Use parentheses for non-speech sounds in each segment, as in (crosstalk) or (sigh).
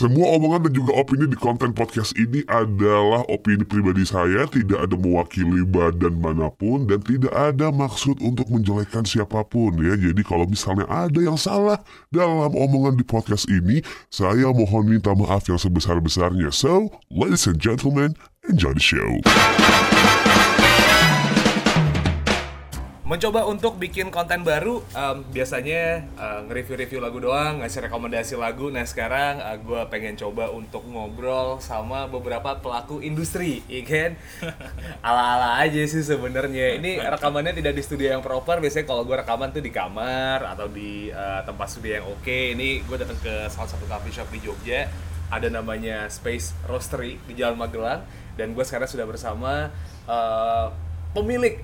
Semua omongan dan juga opini di konten podcast ini adalah opini pribadi saya, tidak ada mewakili badan mana pun dan tidak ada maksud untuk menjelekkan siapa pun ya. Jadi kalau misalnya ada yang salah dalam omongan di podcast ini, saya mohon minta maaf yang sebesar-besarnya. So, ladies and gentlemen, enjoy the show. Mencoba untuk bikin konten baru, em, biasanya eh, nge-review-review lagu doang, ngasih rekomendasi lagu. Nah sekarang gue pengen coba untuk ngobrol sama beberapa pelaku industri, ya kan? (laughs) Ala-ala aja sih sebenarnya. Ini (laughs) rekamannya tidak di studio yang proper. Biasanya kalau gue rekaman tuh di kamar atau di eh, tempat studio yang oke. Ini gue datang ke salah satu coffee shop di Jogja. Ada namanya Space Roastery di Jalan Magelang. Dan gue sekarang sudah bersama eh, pemilik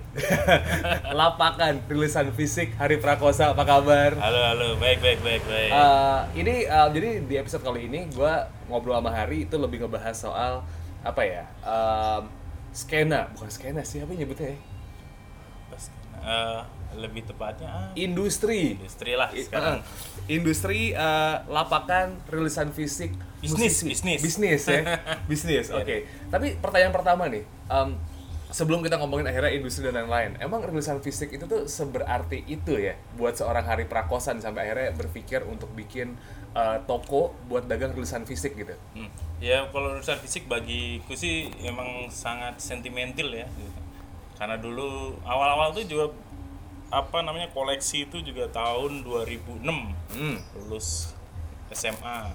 (laughs) lapakan rilisan fisik Hari Prakosa apa kabar? Halo, halo, baik, baik, baik, baik. Eh, ini eh, jadi di episode kali ini gue ngobrol sama Hari itu lebih ngebahas soal apa ya em, skena bukan skena sih apa nyebutnya ya? Eh, lebih tepatnya ah, industri industri lah sekarang. eh, industri eh, lapakan rilisan fisik Bisnis, musisi. bisnis. bisnis ya (laughs) bisnis oke tapi pertanyaan pertama nih em, sebelum kita ngomongin akhirnya industri dan lain-lain emang rilisan fisik itu tuh seberarti itu ya buat seorang Hari Prakosan sampai akhirnya berpikir untuk bikin eh, toko buat dagang rilisan fisik gitu Hmm. Ya kalau urusan fisik bagiku sih emang sangat sentimental ya. gitu. Karena dulu awal-awal tuh juga apa namanya koleksi itu juga tahun 2006 hmm. lulus SMA.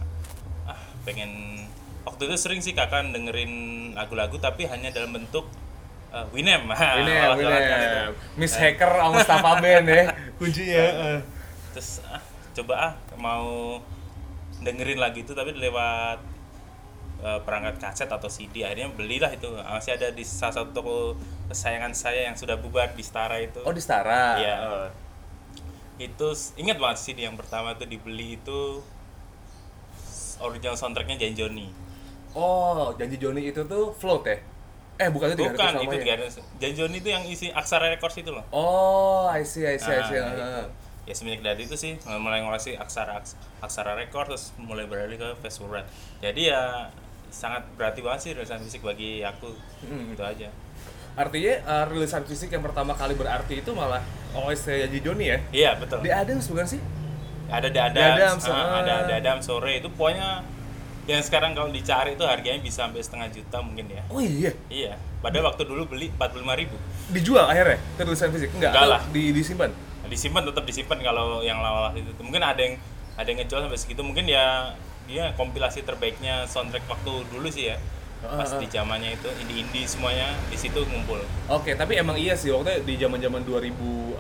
Ah pengen waktu itu sering sih kakak dengerin lagu-lagu tapi hanya dalam bentuk eh, Winem. (laughs) ya Alat-alat kan Miss Hacker sama Mustafa Ben ya (laughs) kuncinya eh. terus ah, coba ah mau dengerin lagu itu tapi lewat eh, perangkat kaset atau CD akhirnya belilah itu masih ada di salah satu toko kesayangan saya yang sudah bubar di Stara itu oh di Stara Iya. Eh. itu ingat banget CD yang pertama itu dibeli itu original soundtracknya Janjoni Oh, janji Joni itu tuh float ya? Eh, bukan itu bukan Tiga itu tiga ya? ratus- itu yang isi Aksara Records itu loh Oh, I see, I see, I see. Nah, ya semenjak dari itu sih mulai ngoleksi aksara aksara rekor terus mulai beralih ke fast forward jadi ya sangat berarti banget sih rilisan fisik bagi aku Hmm. itu aja Artinya eh, rilisan fisik yang pertama kali berarti itu malah OST janji Joni ya? iya betul Di Adams bukan sih? ada di Di Adams, Adams, ah, ah. ada di Adams sore itu pokoknya yang sekarang kalau dicari itu harganya bisa sampai setengah juta mungkin ya. Oh iya, iya. Pada waktu dulu beli 45.000 ribu. Dijual akhirnya ke rilisan fisik? Enggak, Enggak lah. Di, disimpan? disimpan tetap disimpan kalau yang lawas itu. Mungkin ada yang ada yang ngejual sampai segitu. Mungkin ya dia kompilasi terbaiknya soundtrack waktu dulu sih ya pas Ah, ah. di zamannya itu indie indie semuanya di situ ngumpul Oke, tapi emang iya sih waktu di zaman-zaman 2004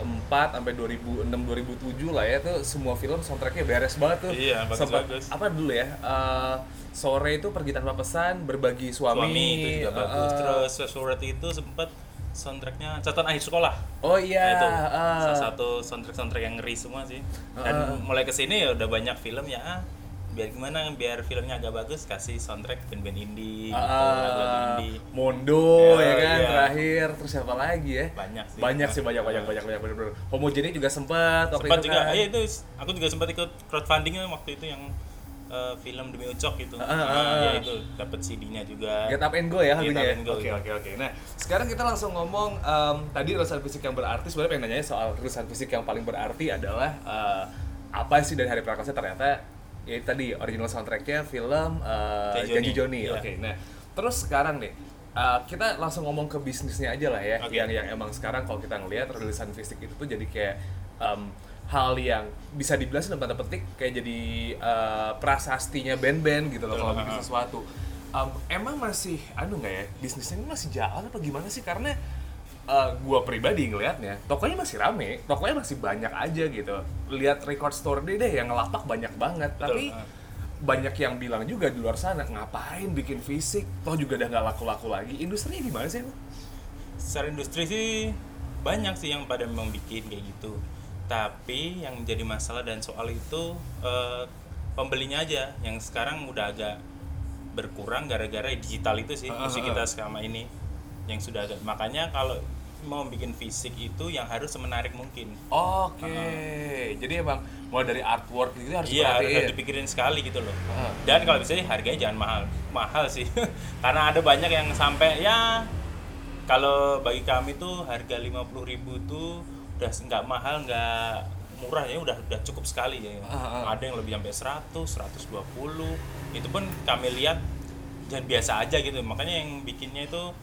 sampai 2006 2007 lah ya tuh semua film soundtracknya beres banget tuh. Iya, bagus, Sempet- bagus. Apa dulu ya? eh, sore itu pergi tanpa pesan, berbagi suami. suami itu juga bagus terus Forward itu sempat soundtracknya catatan akhir sekolah Oh iya. Nah, itu eh. salah satu soundtrack soundtrack yang ngeri semua sih dan Ah. mulai ke sini ya udah banyak film ya biar gimana biar filmnya agak bagus kasih soundtrack band-band indie gitu, lagu-lagu Ah, indie Mondo Ya, ya kan iya. terakhir terus siapa lagi ya Banyak sih. banyak sih banyak banyak banyak banyak bener bener homogeni juga sempat waktu sempat itu juga kan. iya itu aku juga sempat ikut crowdfunding waktu itu yang eh, film demi ucok gitu Ah, ah, Nah, ah. ya itu dapat CD-nya juga Get up and go ya lagunya ya? Oke oke oke. Nah sekarang kita langsung ngomong em, tadi rilisan fisik yang berarti sebenarnya pengen nanya soal rilisan fisik yang paling berarti adalah eh, apa sih dari Hari Prakosa ternyata ya tadi original soundtracknya film eh, Janji Janji Joni. Oke nah terus sekarang nih eh, kita langsung ngomong ke bisnisnya aja lah ya Oke. yang yang emang sekarang kalau kita ngelihat rilisan fisik itu tuh jadi kayak em, hal yang bisa dibilang dalam tanda petik kayak jadi eh, prasastinya band-band gitu loh kalau bikin sesuatu. Um, emang masih, anu nggak ya, bisnisnya ini masih jalan apa gimana sih? Karena uh, gua pribadi ngelihatnya, tokonya masih rame, tokonya masih banyak aja gitu. Lihat record store deh deh yang ngelapak banyak banget, Betul, tapi ah. banyak yang bilang juga di luar sana ngapain bikin fisik, toh juga udah nggak laku-laku lagi. Industrinya gimana sih? Bu? secara industri sih banyak sih yang pada memang bikin kayak gitu tapi yang jadi masalah dan soal itu eh, pembelinya aja yang sekarang udah agak berkurang gara-gara digital itu sih Ah, musik ah, kita selama ini yang sudah agak makanya kalau mau bikin fisik itu yang harus semenarik mungkin Oke. Jadi emang mulai dari artwork gitu harus iya harus dipikirin sekali gitu loh Heeh. dan kalau bisa harganya jangan mahal mahal sih (laughs) karena ada banyak yang sampai ya kalau bagi kami tuh harga 50.000 ribu tuh udah nggak mahal nggak murah ya udah udah cukup sekali ya ah. ada yang lebih sampai 100 120 itu pun kami lihat dan biasa aja gitu makanya yang bikinnya itu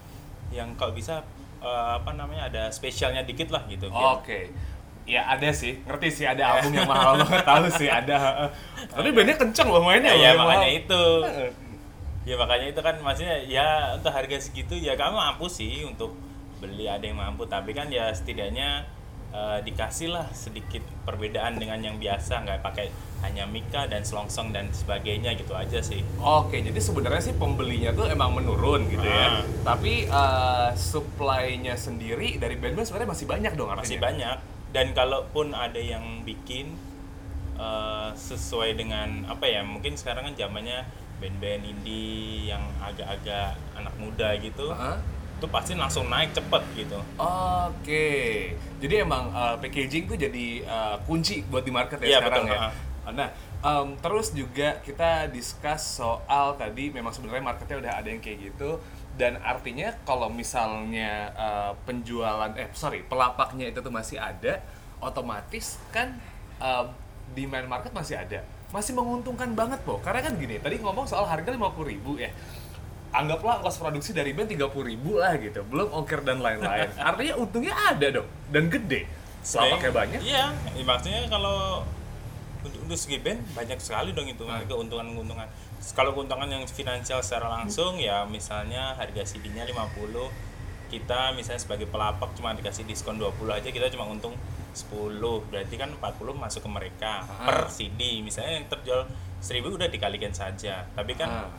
yang kalau bisa eh, apa namanya ada spesialnya dikit lah gitu biar- Oke. Ya ada sih, ngerti sih ada album yang mahal banget tahu sih ada. Tapi bandnya kenceng loh mainnya ya, ya makanya mahal. itu ya makanya itu kan maksudnya ya untuk harga segitu ya kamu mampu sih untuk beli ada yang mampu tapi kan ya setidaknya eh, dikasih lah sedikit perbedaan dengan yang biasa nggak pakai hanya mika dan selongsong dan sebagainya gitu aja sih Oke, jadi sebenarnya sih pembelinya tuh emang menurun gitu ya. Ah. Tapi eh, supply-nya sendiri dari band-band sebenarnya masih banyak dong artinya. masih banyak dan kalaupun ada yang bikin eh, sesuai dengan apa ya mungkin sekarang kan zamannya band-band indie yang agak-agak anak muda gitu Heeh. itu pasti langsung naik cepet gitu Oke, jadi emang uh, packaging tuh jadi uh, kunci buat di market ya Iya, sekarang betul, ya. ha. Nah, em, terus juga kita discuss soal tadi memang sebenarnya marketnya udah ada yang kayak gitu. Dan artinya kalau misalnya uh, penjualan eh sorry pelapaknya itu tuh masih ada, otomatis kan em, demand market masih ada, masih menguntungkan banget po. Karena kan gini, tadi ngomong soal harga 50.000 ribu ya. Anggaplah ongkos produksi dari band 30 ribu lah gitu. Belum ongkir dan lain-lain. (laughs) Artinya untungnya ada dong dan gede. Selapaknya banyak. Iya, ya, maksudnya kalau untuk, untuk segi band banyak sekali dong itu keuntungan-keuntungan. Kalau keuntungan yang finansial secara langsung ya misalnya harga CD-nya 50 kita misalnya sebagai pelapak cuma dikasih diskon 20 aja kita cuma untung 10 berarti kan 40 masuk ke mereka Ah. per CD misalnya yang terjual 1000 udah dikalikan saja tapi kan Ah.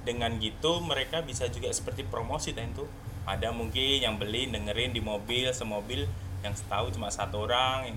dengan gitu mereka bisa juga seperti promosi dan itu ada mungkin yang beli dengerin di mobil semobil yang tahu cuma satu orang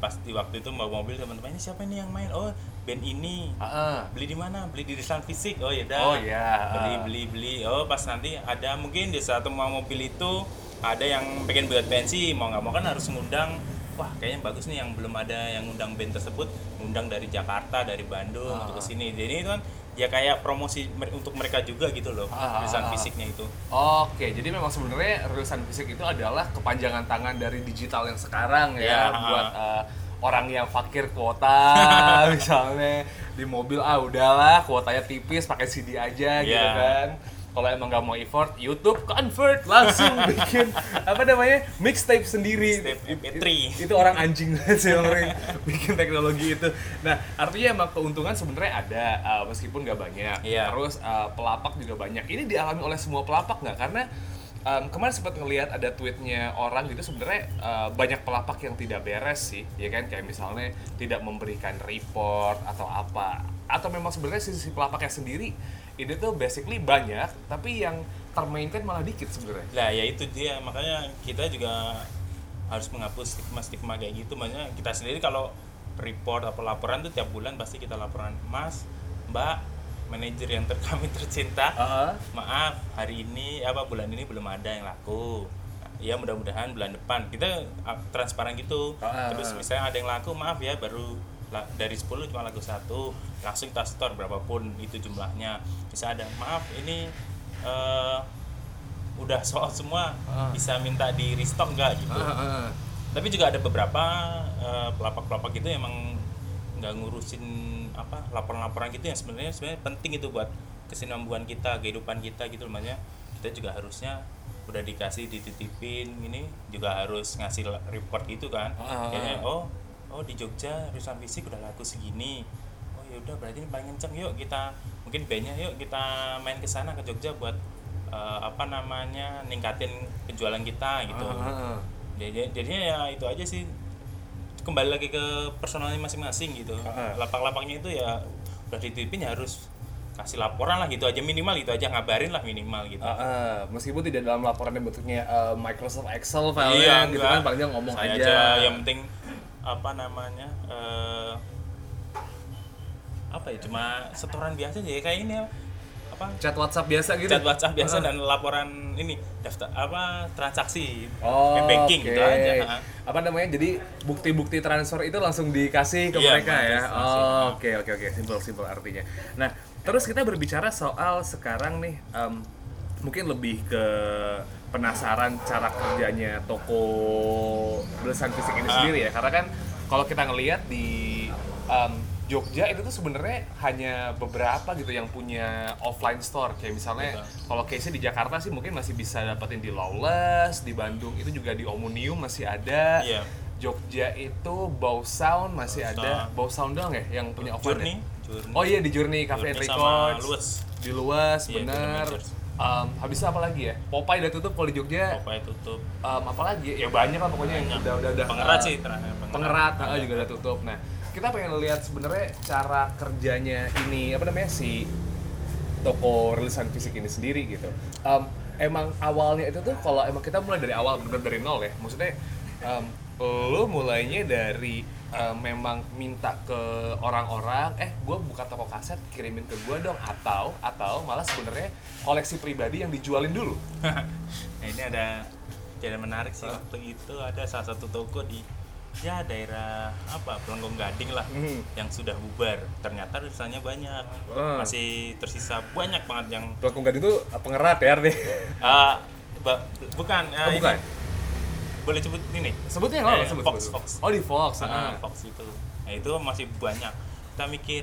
yang pas di waktu itu bawa mobil teman-teman ini siapa ini yang main? Oh band ini. Ah. beli di mana? Beli di Rislan Fisik. Oh ya Oh, iya. beli beli beli. Oh pas nanti ada mungkin di satu mau mobil itu ada yang pengen buat pensi mau nggak mau kan harus ngundang. Wah kayaknya bagus nih yang belum ada yang ngundang band tersebut ngundang dari Jakarta dari Bandung Ah. untuk ke sini jadi itu kan ya kayak promosi untuk mereka juga gitu loh Ah, ah, Rilisan ah. fisiknya itu Oke, jadi memang sebenarnya rilisan fisik itu adalah kepanjangan tangan dari digital yang sekarang ya, Ya, buat ah. eh, orang yang fakir kuota (laughs) misalnya di mobil ah udahlah kuotanya tipis pakai CD aja gitu Ya. kan. Kalau emang nggak mau effort, YouTube convert langsung (laughs) bikin apa namanya mixtape sendiri. Mixtape It- MP3. it- itu orang anjing sih orang bikin teknologi itu. Nah artinya emang keuntungan sebenarnya ada uh, meskipun nggak banyak. Iya. Terus uh, pelapak juga banyak. Ini dialami oleh semua pelapak nggak? Karena um, kemarin sempat ngelihat ada tweetnya orang gitu sebenarnya uh, banyak pelapak yang tidak beres sih, ya kan? Kayak misalnya tidak memberikan report atau apa. Atau memang sebenarnya sisi pelapaknya sendiri ini tuh basically banyak, tapi yang termainkan malah dikit sebenarnya. Nah ya itu dia makanya kita juga harus menghapus stigma-stigma kayak gitu makanya kita sendiri kalau report atau laporan tuh tiap bulan pasti kita laporan Mas, Mbak, manajer yang ter (laughs) kami tercinta Heeh. maaf hari ini apa bulan ini belum ada yang laku ya mudah-mudahan bulan depan kita uh, transparan gitu Ah. terus misalnya ada yang laku maaf ya baru dari 10 cuma laku satu langsung kita store berapapun itu jumlahnya. Bisa ada. Maaf ini eh, udah soal semua. Ah. bisa minta di restock nggak gitu? Heeh. tapi juga ada beberapa eh, pelapak-pelapak gitu yang emang nggak ngurusin apa laporan-laporan gitu yang sebenarnya sebenarnya penting itu buat kesinambungan kita kehidupan kita gitu loh makanya kita juga harusnya udah dikasih dititipin ini juga harus ngasih report gitu kan. Ah, kayaknya oh oh di Jogja rusan fisik udah laku segini oh ya udah berarti ini paling kenceng yuk kita mungkin bandnya yuk kita main ke sana ke Jogja buat eh, apa namanya ningkatin penjualan kita gitu Heeh. jadi jadinya ya itu aja sih kembali lagi ke personalnya masing-masing gitu Heeh. lapak-lapaknya itu ya udah dititipin ya harus kasih laporan lah gitu aja minimal gitu aja ngabarin lah minimal gitu Ah, ah. meskipun tidak dalam laporan yang bentuknya eh, Microsoft Excel file Iya, gitu enggak. kan paling nggak ngomong Saya aja. yang penting apa namanya eh, apa ya cuma setoran biasa aja ya kayak ini ya apa Chat WhatsApp biasa gitu. chat WhatsApp biasa Ah. dan laporan ini daftar apa transaksi Oh, banking oke. gitu aja ha. Apa namanya? Jadi bukti-bukti transfer itu langsung dikasih ke Iya, mereka ya. Oh. Oke, oke, oke. Simpel, simpel artinya. Nah, terus kita berbicara soal sekarang nih, em, mungkin lebih ke penasaran cara kerjanya toko belasan fisik ini Ah. sendiri ya. Karena kan kalau kita ngelihat di em, Jogja itu tuh sebenarnya hanya beberapa gitu yang punya offline store kayak misalnya kalau case di Jakarta sih mungkin masih bisa dapetin di Lawless, di Bandung itu juga di Omnium masih ada. Iya. Jogja itu Bow Sound masih Bow ada. Sound. Bow Sound doang ya yang punya offline. Journey, ya? Journey. Oh iya di Journey Cafe and Journey sama Records. Luas. Di Luas, Iya, bener. Em, habis itu apa lagi ya? Popeye udah tutup kalau di Jogja. Popeye tutup Em, apa lagi? Ya banyak lah pokoknya yang Banyak. udah udah udah. pengerat eh, sih terakhir pengerat ah, Ada. juga udah tutup. Nah, kita pengen lihat sebenarnya cara kerjanya ini apa namanya si toko rilisan fisik ini sendiri gitu. Em, emang awalnya itu tuh kalau emang kita mulai dari awal benar dari nol ya. Maksudnya em, lo mulainya dari em, memang minta ke orang-orang, eh gue buka toko kaset kirimin ke gue dong atau atau malah sebenarnya koleksi pribadi yang dijualin dulu. (laughs) nah ini ada kejadian menarik sih waktu itu ada salah satu toko di ya daerah apa Pelengkong Gading lah Mhm. yang sudah bubar ternyata tulisannya banyak Ah. masih tersisa banyak banget yang Pelakon gading itu pengerat ya artinya. ba- bukan Oh, ah, ini bukan. Boleh sebut ini Sebutnya nggak apa Eh, sebut, Fox, sebut. Fox. Oh di Fox. Ah, ah. Fox itu nah itu masih banyak kita mikir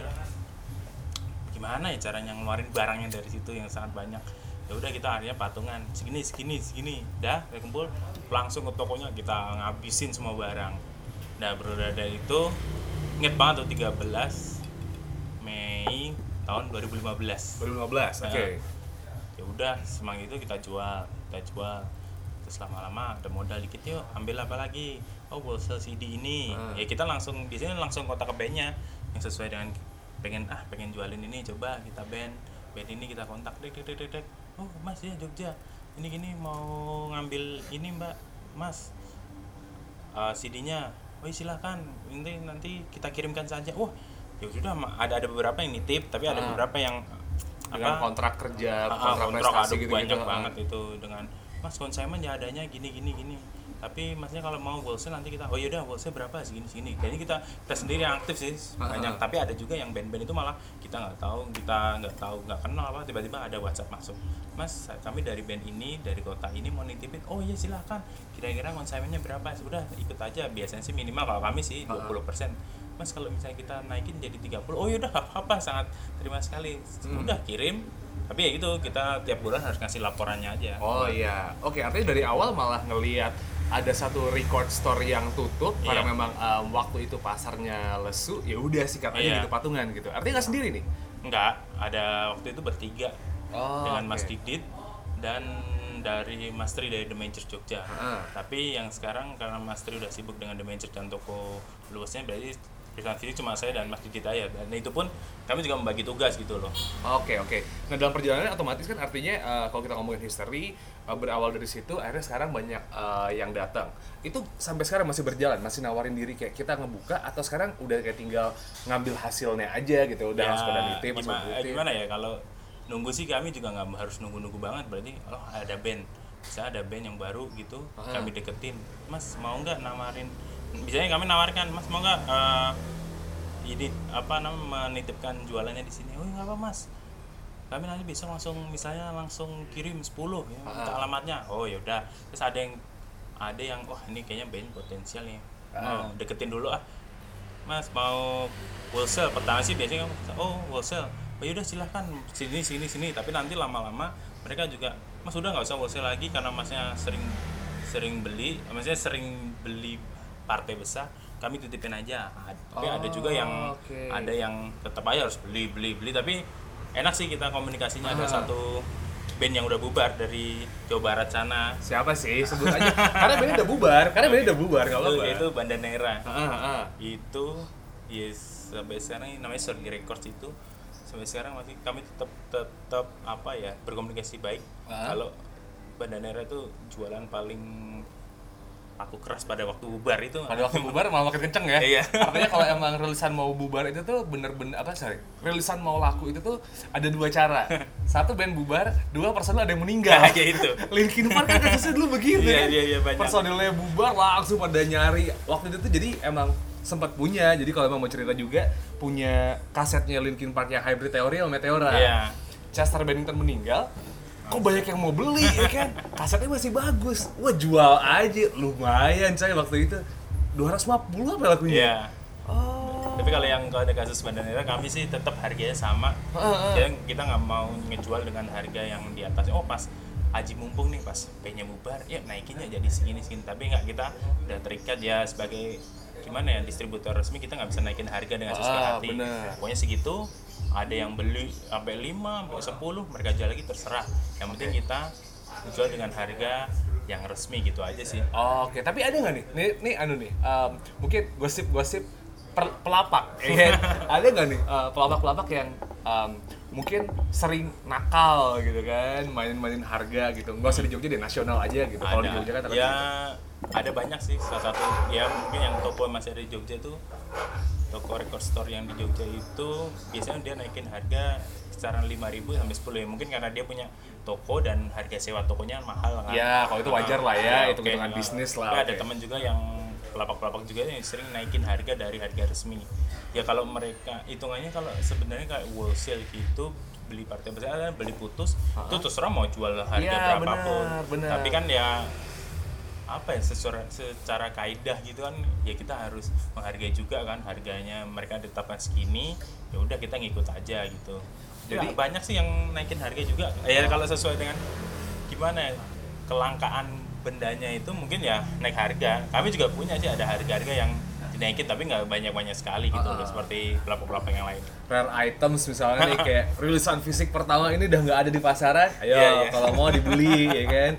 gimana ya caranya ngeluarin barangnya dari situ yang sangat banyak ya udah kita akhirnya patungan segini segini segini dah udah kumpul langsung ke tokonya kita ngabisin semua barang nah beroda dari itu inget banget tuh 13 Mei tahun 2015 2015. Oke. ya udah semang itu kita jual kita jual terus lama-lama ada modal dikit yuk ambil apa lagi? Oh wholesale CD ini. Ah. ya kita langsung biasanya langsung kontak ke bandnya yang sesuai dengan pengen ah pengen jualin ini coba kita band. Band ini kita kontak dek dek dek dek, oh mas ya Jogja. Ini gini mau ngambil ini mbak. Mas uh, CD-nya oh iya, silakan. Nanti nanti kita kirimkan saja. Wah ya sudah ada ada beberapa yang nitip tapi ada Ah. beberapa yang Dengan kontrak kerja, Ah, kontrak, kontrak prestasi aduh gitu banyak banget itu dengan mas konsumen ya adanya gini gini gini. Tapi masnya kalau mau wholesale nanti kita oh yaudah wholesale berapa? Segini segini. Kayaknya kita kita sendiri yang aktif sih Ah, banyak. Ah. tapi ada juga yang band-band itu malah kita nggak tahu kita nggak tahu nggak kenal apa tiba-tiba ada WhatsApp masuk. Mas kami dari band ini dari kota ini mau nitipin. Oh iya silahkan kira-kira konsumennya berapa? Sudah ikut aja. Biasanya sih minimal kalau kami sih Ah, ah. 20% mas kalau misalnya kita naikin jadi 30 oh yaudah apa-apa sangat terima sekali. Hmm. udah kirim tapi ya gitu kita tiap bulan harus ngasih laporannya aja Oh iya. Oke, artinya dari awal malah ngelihat ada satu record store yang tutup karena Iya. memang em, waktu itu pasarnya lesu, ya udah sikat aja Iya. gitu patungan gitu. Artinya nggak sendiri nih. enggak ada waktu itu bertiga Oh, dengan Mas oke. Didit dan dari Mas Tri dari The Major Jogja Ah. tapi yang sekarang karena Mas Tri udah sibuk dengan The Major dan toko luasnya berarti perusahaan fisik cuma saya dan Mas Didit aja dan itu pun kami juga membagi tugas gitu loh. Oke oke. Nah dalam perjalanan otomatis kan artinya eh, kalau kita ngomongin history eh, berawal dari situ akhirnya sekarang banyak eh, yang datang. Itu sampai sekarang masih berjalan, masih nawarin diri kayak kita ngebuka atau sekarang udah kayak tinggal ngambil hasilnya aja gitu, udah langsung pada nitip, gimana, ya? Kalau nunggu sih kami juga nggak harus nunggu-nunggu banget. Berarti oh ada band. Bisa ada band yang baru gitu Ah. kami deketin. Mas mau nggak nawarin biasanya kami nawarkan mas. Mau nggak eh, ini apa namanya menitipkan jualannya di sini. Oh nggak apa mas. Kami nanti bisa langsung misalnya langsung kirim 10 ya minta Ah. alamatnya. Oh yaudah terus ada yang ada yang wah ini kayaknya band potensial nih. Ah. mau deketin dulu ah. Mas mau wholesale? Pertama sih biasanya oh wholesale. Oh yaudah silahkan. Sini sini sini. Tapi nanti lama-lama mereka juga mas udah nggak usah wholesale lagi karena masnya sering sering beli maksudnya sering beli partai besar kami titipin aja tapi ada juga yang oke. ada yang tetap aja harus beli beli beli tapi enak sih kita komunikasinya ada Ah. satu band yang udah bubar dari Jawa Barat sana Siapa sih? (laughs) Sebut aja. karena bandnya udah bubar, karena bandnya udah bubar, nggak itu, itu Bandanera Ah, ah, ah. itu yes sampai sekarang ini namanya Sorry Records itu sampai sekarang masih kami tetap tetap apa ya berkomunikasi baik Ah. kalau Bandanera itu jualan paling aku keras pada waktu bubar itu pada waktu bubar malah makin kenceng ya Iya. (laughs) artinya kalau emang rilisan mau bubar itu tuh bener-bener apa sorry rilisan mau laku itu tuh ada dua cara (laughs) satu band bubar dua personil ada yang meninggal Ya, kayak itu. (laughs) Linkin Park kan kasusnya dulu begitu Iya, kan iya, iya, banyak. personilnya bubar langsung pada nyari waktu itu tuh jadi emang sempat punya jadi kalau emang mau cerita juga punya kasetnya Linkin Park yang Hybrid Theory sama Meteora Iya. Chester Bennington meninggal kok banyak yang mau beli ya kan kasetnya masih bagus wah jual aja lumayan coy waktu itu 250 apa lakunya Iya. oh Tapi kalau yang kalau ada kasus Bandanera kami sih tetap harganya sama. Heeh. Jadi kita nggak mau ngejual dengan harga yang di atas. Oh pas Haji mumpung nih pas P-nya bubar, ya naikinnya jadi segini segini. Tapi nggak kita udah terikat ya sebagai gimana ya distributor resmi kita nggak bisa naikin harga dengan sesuka Ah, hati. bener. Pokoknya segitu. Ada yang beli sampai 5, sampai 10, mereka jual lagi terserah. Yang penting kita jual dengan harga yang resmi gitu aja sih. Oke, tapi ada nggak nih? Nih, nih anu nih, em, mungkin gosip-gosip pelapak, (laughs) ya ada nggak nih eh, pelapak-pelapak yang em, mungkin sering nakal gitu kan, mainin-mainin harga gitu. Nggak usah di Jogja deh, nasional aja gitu. Kalau di Jogja kan ya ada banyak sih salah satu ya mungkin yang toko masih ada di Jogja tuh toko record store yang di Jogja itu biasanya dia naikin harga kisaran 5000 sampai 10 ya mungkin karena dia punya toko dan harga sewa tokonya mahal kan. Ya, kalau itu wajar lah ya, Ah, hitung-hitungan oke. bisnis lah, Tapi ada teman juga yang pelapak-pelapak juga yang sering naikin harga dari harga resmi. Ya kalau mereka hitungannya kalau sebenarnya kayak wholesale gitu beli partai besar beli putus itu terserah mau jual harga Iya, berapapun. benar, benar. tapi kan ya apa ya secara secara kaidah gitu kan ya kita harus menghargai juga kan harganya mereka ditetapkan segini ya udah kita ngikut aja gitu. Jadi Jadi- banyak sih yang naikin harga juga. Ya kalau sesuai dengan gimana ya kelangkaan bendanya itu mungkin ya naik harga. Kami juga punya sih ada harga-harga yang dinaikin tapi nggak banyak-banyak sekali gitu loh seperti pelaku-pelaku yang lain. Rare items misalnya nih kayak (laughs) rilisan fisik pertama ini udah nggak ada di pasaran. Ayo Iya, iya. kalau mau dibeli ya kan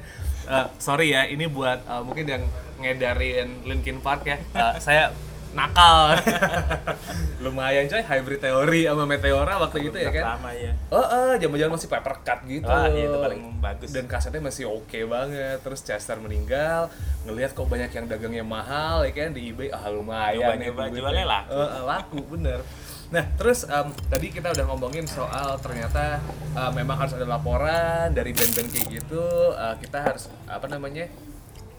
Eh, sorry ya ini buat eh, mungkin yang ngedarin Linkin Park ya. Eh, saya nakal. (laughs) Lumayan coy hybrid teori sama meteora waktu itu ya kan? pertama ya. Oh oh zaman-zaman masih paper cut gitu. Wah, iya, itu paling bagus. dan kasetnya masih oke banget. Terus Chester meninggal ngelihat kok banyak yang dagangnya mahal ya kan di eBay. Ah lumayan duitnya. jualnya laku. Eh, laku bener nah terus em, tadi kita udah ngomongin soal ternyata eh, memang harus ada laporan dari band-band kayak gitu eh, kita harus apa namanya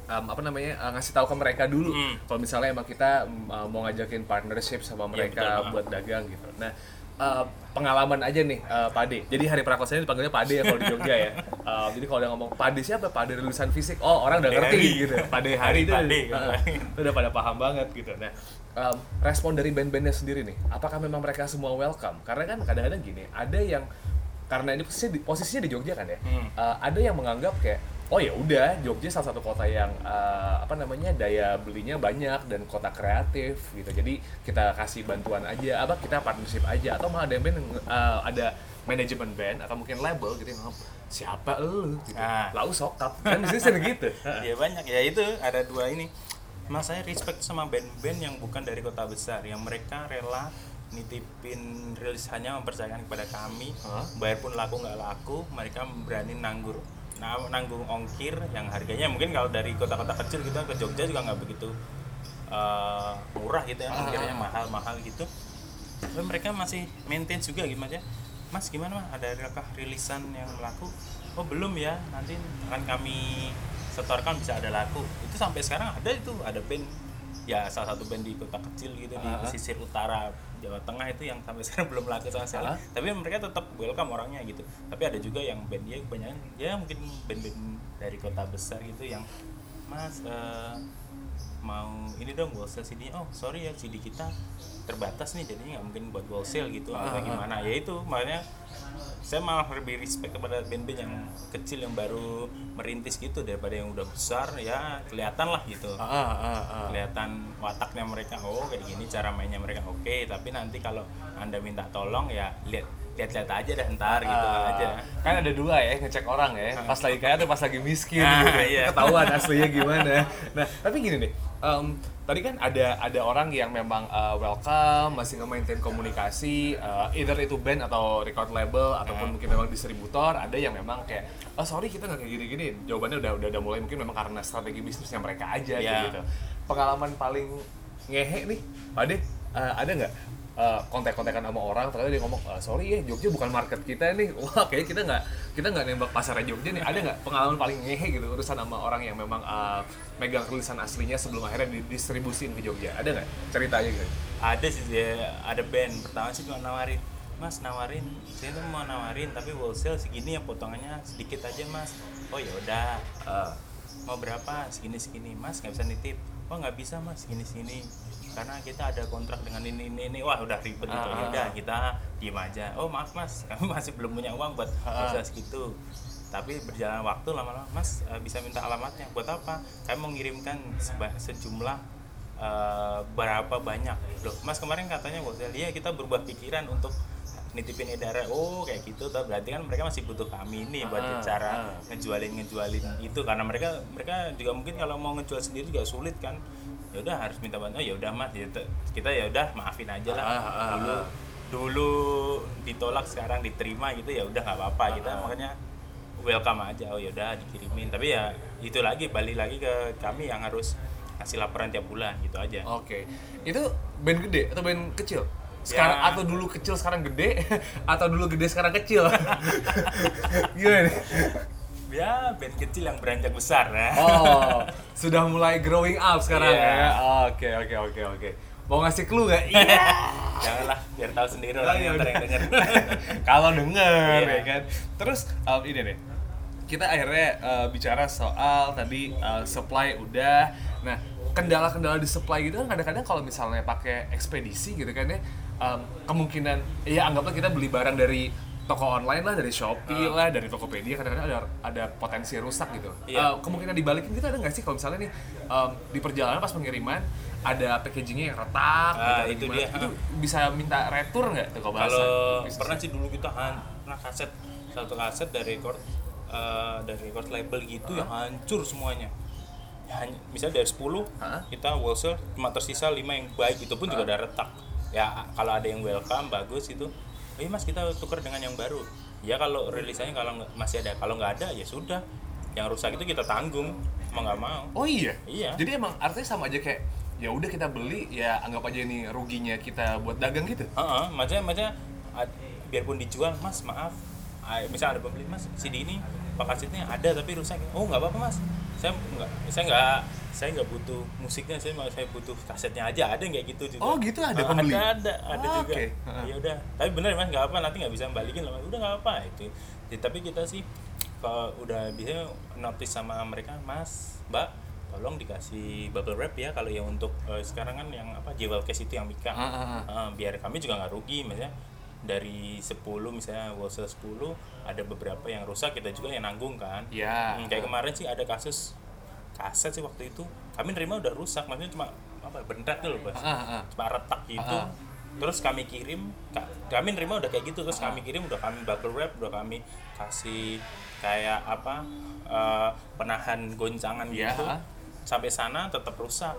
em, apa namanya eh, ngasih tahu ke mereka dulu Hmm. kalau misalnya emang kita mm, uh, mau ngajakin partnership sama Iya, mereka betul banget. buat dagang gitu. Nah, uh, pengalaman aja nih uh, Pade. Jadi hari prakosanya dipanggilnya Pade ya kalau di Jogja ya. Uh, jadi kalau udah ngomong Pade siapa? Pade lulusan fisik. Oh, orang udah ngerti Hari. gitu. Pade hari Hari itu. Pade, uh, itu udah pada paham banget gitu. Nah, um, respon dari band-bandnya sendiri nih, apakah memang mereka semua welcome? Karena kan kadang-kadang gini, ada yang karena ini posisinya di, posisinya di Jogja kan ya, Hmm. uh, ada yang menganggap kayak oh ya udah Jogja salah satu kota yang uh, apa namanya daya belinya banyak dan kota kreatif gitu jadi kita kasih bantuan aja apa kita partnership aja atau malah ada band uh, ada manajemen band atau mungkin label gitu yang siapa lu gitu. Ah. lau sokap kan sering gitu ya banyak ya itu ada dua ini mas saya respect sama band-band yang bukan dari kota besar yang mereka rela nitipin rilisannya mempercayakan kepada kami. Hah? bayar pun laku nggak laku mereka berani nanggur nah, nanggung ongkir yang harganya mungkin kalau dari kota-kota kecil kita ke Jogja juga nggak begitu eh, murah gitu ya ongkirnya mahal-mahal gitu. Tapi mereka masih maintain juga gimana ya. Mas gimana mas? Ada rilisan yang laku? Oh belum ya nanti akan kami setorkan bisa ada laku itu sampai sekarang ada itu ada band ya salah satu band di kota kecil gitu di Ah. pesisir utara Jawa Tengah itu yang sampai (laughs) sekarang belum laku sama sekali Ah. tapi mereka tetap welcome orangnya gitu tapi ada juga yang band dia kebanyakan ya mungkin band-band dari kota besar gitu yang mas eh, mau ini dong wholesale CD oh sorry ya CD kita terbatas nih jadi nggak mungkin buat wholesale gitu atau Ah. gimana ya itu makanya saya malah lebih respect kepada band-band yang kecil yang baru merintis gitu daripada yang udah besar ya kelihatan lah gitu. Ah, ah, ah, ah. kelihatan wataknya mereka oh kayak gini cara mainnya mereka oke. Tapi nanti kalau anda minta tolong ya lihat lihat-lihat aja dah ntar gitu Ah, aja. Kan ada dua ya ngecek orang ya. Pas lagi kaya atau pas lagi miskin. Ah, gitu. iya. ketahuan aslinya gimana. Nah tapi gini nih em, tadi kan ada ada orang yang memang uh, welcome, masih nge-maintain komunikasi, uh, either itu band atau record label ataupun mungkin memang distributor, ada yang memang kayak oh sorry kita nggak kayak gini-gini. Jawabannya udah, udah udah mulai mungkin memang karena strategi bisnisnya mereka aja Ya. gitu. Pengalaman paling ngehe nih, Pade, uh, ada nggak uh, kontak-kontakan sama orang ternyata dia ngomong "Ah, sorry ya Jogja bukan market kita nih. (laughs) Wah kayak kita nggak kita nggak nembak pasarnya Jogja nih. Ada nggak pengalaman paling ngehe gitu urusan sama orang yang memang uh, megang tulisan aslinya sebelum akhirnya didistribusin ke Jogja? Ada nggak ceritanya gitu? Ada sih dia ada band pertama sih cuma nawarin. Mas nawarin saya tuh mau nawarin tapi wholesale segini ya potongannya sedikit aja mas. Oh ya udah Uh, mau berapa? Segini segini. Mas nggak bisa nitip. Oh nggak bisa mas segini segini karena kita ada kontrak dengan ini ini ini. Wah udah ribet gitu. Ah, ya ah, udah ah. kita diem aja. Oh maaf mas. (laughs) Kami masih belum punya uang buat Ah, ah. proses segitu tapi berjalan waktu lama-lama mas eh, bisa minta alamatnya. Buat apa? Kami mau ngirimkan seba- sejumlah eh, berapa banyak. Loh mas kemarin katanya wholesale iya kita berubah pikiran untuk nitipin edaran oh kayak gitu. Tapi berarti kan mereka masih butuh kami nih buat Ah, cara ah. ngejualin ngejualin itu. Karena mereka mereka juga mungkin kalau mau ngejual sendiri juga sulit kan ya udah harus minta bantuan oh ya udah mas gitu. kita ya udah maafin aja lah Ah, ah, dulu ah. dulu ditolak sekarang diterima gitu ya udah nggak apa-apa kita Ah, ah. makanya welcome aja oh ya udah dikirimin tapi ya itu lagi balik lagi ke kami yang harus kasih laporan tiap bulan gitu aja Oke, itu band gede atau band kecil? Sekarang Ya. atau dulu kecil sekarang gede (laughs) atau dulu gede sekarang kecil? (laughs) Gimana nih? Ya band kecil yang beranjak besar ya Oh, (laughs) sudah mulai growing up sekarang Iya. ya. Oke, oke, oke, oke. Mau ngasih clue nggak? Iya. janganlah biar tahu sendiri orang Oh, yang iya, yang denger (laughs) Kalau denger Iya. ya kan. Terus um, ini deh. Kita akhirnya uh, bicara soal tadi uh, supply udah. Nah, kendala-kendala di supply gitu kan kadang-kadang kalau misalnya pakai ekspedisi gitu kan ya um, kemungkinan ya anggaplah kita beli barang dari toko online lah dari Shopee lah dari Tokopedia kadang-kadang ada ada potensi rusak gitu. Iya. Uh, kemungkinan dibalikin kita ada nggak sih kalau misalnya nih um, di perjalanan pas pengiriman ada packagingnya yang retak Ah, gitu, itu gimana? dia. itu bisa minta retur nggak tuh kalau bahasa kalau bisnis? pernah sih dulu kita han- pernah kaset satu kaset dari record eh, dari record label gitu yang hancur semuanya Ya, hanya misalnya dari 10 Hah? kita wholesale cuma tersisa 5 yang baik itu pun juga udah retak ya kalau ada yang welcome bagus itu iya mas kita tukar dengan yang baru ya kalau rilisannya kalau masih ada kalau nggak ada ya sudah yang rusak itu kita tanggung mau nggak mau Oh iya. Iya. Jadi emang artinya sama aja kayak ya udah kita beli ya anggap aja ini ruginya kita buat dagang gitu. Heeh, maksudnya maksudnya ad- biarpun dijual, Mas, maaf. Misal ada pembeli, Mas, CD ini pak kasetnya ada tapi rusak. Oh, nggak apa-apa, Mas. Saya nggak saya nggak saya nggak butuh musiknya, saya mau saya butuh kasetnya aja. Ada kayak gitu juga. Oh, gitu, ada Ah, pembeli? Ada, ada, ada Ah, juga. Heeh. Ya udah. Tapi bener, Mas, nggak apa nanti nggak bisa balikin lah. Udah nggak apa itu. Ya, tapi kita sih kalau udah bisa notice sama mereka, Mas, Mbak, tolong dikasih bubble wrap ya kalau yang untuk eh, sekarang kan yang apa jewel case itu yang Mika Ah, ah, ah. Ah, biar kami juga nggak rugi misalnya dari 10 misalnya wholesale 10 ada beberapa yang rusak kita juga yang nanggung kan. Ya. Hmm, kayak kemarin sih ada kasus kaset sih waktu itu. Kami nerima udah rusak maksudnya cuma apa bentak tuh loh bos. Cuma retak gitu. Terus kami kirim ka- kami nerima udah kayak gitu. Terus kami kirim udah kami bubble wrap udah kami kasih kayak apa eh, penahan goncangan Iya. gitu. sampai sana tetap rusak.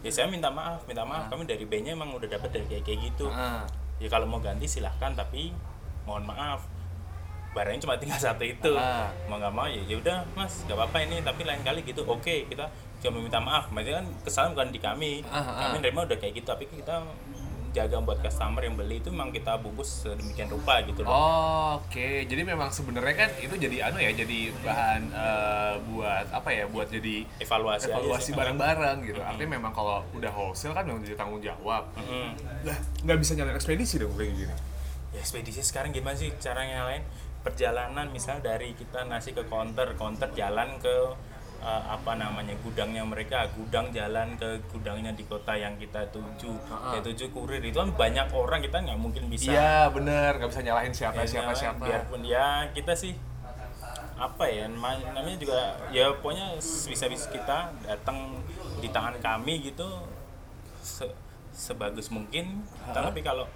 Ya saya minta maaf minta maaf. Kami dari bandnya emang udah dapat dari kayak kayak gitu. Ya kalau mau ganti silahkan tapi mohon maaf. Barangnya cuma tinggal satu itu. Ah. mau nggak mau ya ya udah mas. Nggak apa-apa ini tapi lain kali gitu oke kita cuma minta maaf. Maksudnya kan kesalahan bukan di kami. Ah, ah. kami nerima udah kayak gitu tapi kita jaga buat customer yang beli itu memang kita bungkus sedemikian rupa gitu loh Oh, Oke, jadi memang sebenarnya kan itu jadi anu ya, jadi bahan eh, buat apa ya, buat jadi evaluasi evaluasi barang-barang gitu. Artinya memang kalau udah wholesale kan memang jadi tanggung jawab. Mm-mm. Lah, nggak bisa nyalain ekspedisi dong kayak gini. ya ekspedisi sekarang gimana sih caranya lain perjalanan misal dari kita ngasih ke counter counter jalan ke eh, apa namanya gudangnya mereka gudang jalan ke gudangnya di kota yang kita tuju. Ya tuju kurir. Itu kan banyak orang kita nggak mungkin bisa Iya, bener, nggak bisa nyalahin siapa Ya, siapa siapa. biarpun ya kita sih apa ya nama- namanya juga ya pokoknya bisa bisa kita datang di tangan kami gitu se- sebagus mungkin. Hah? tapi kalau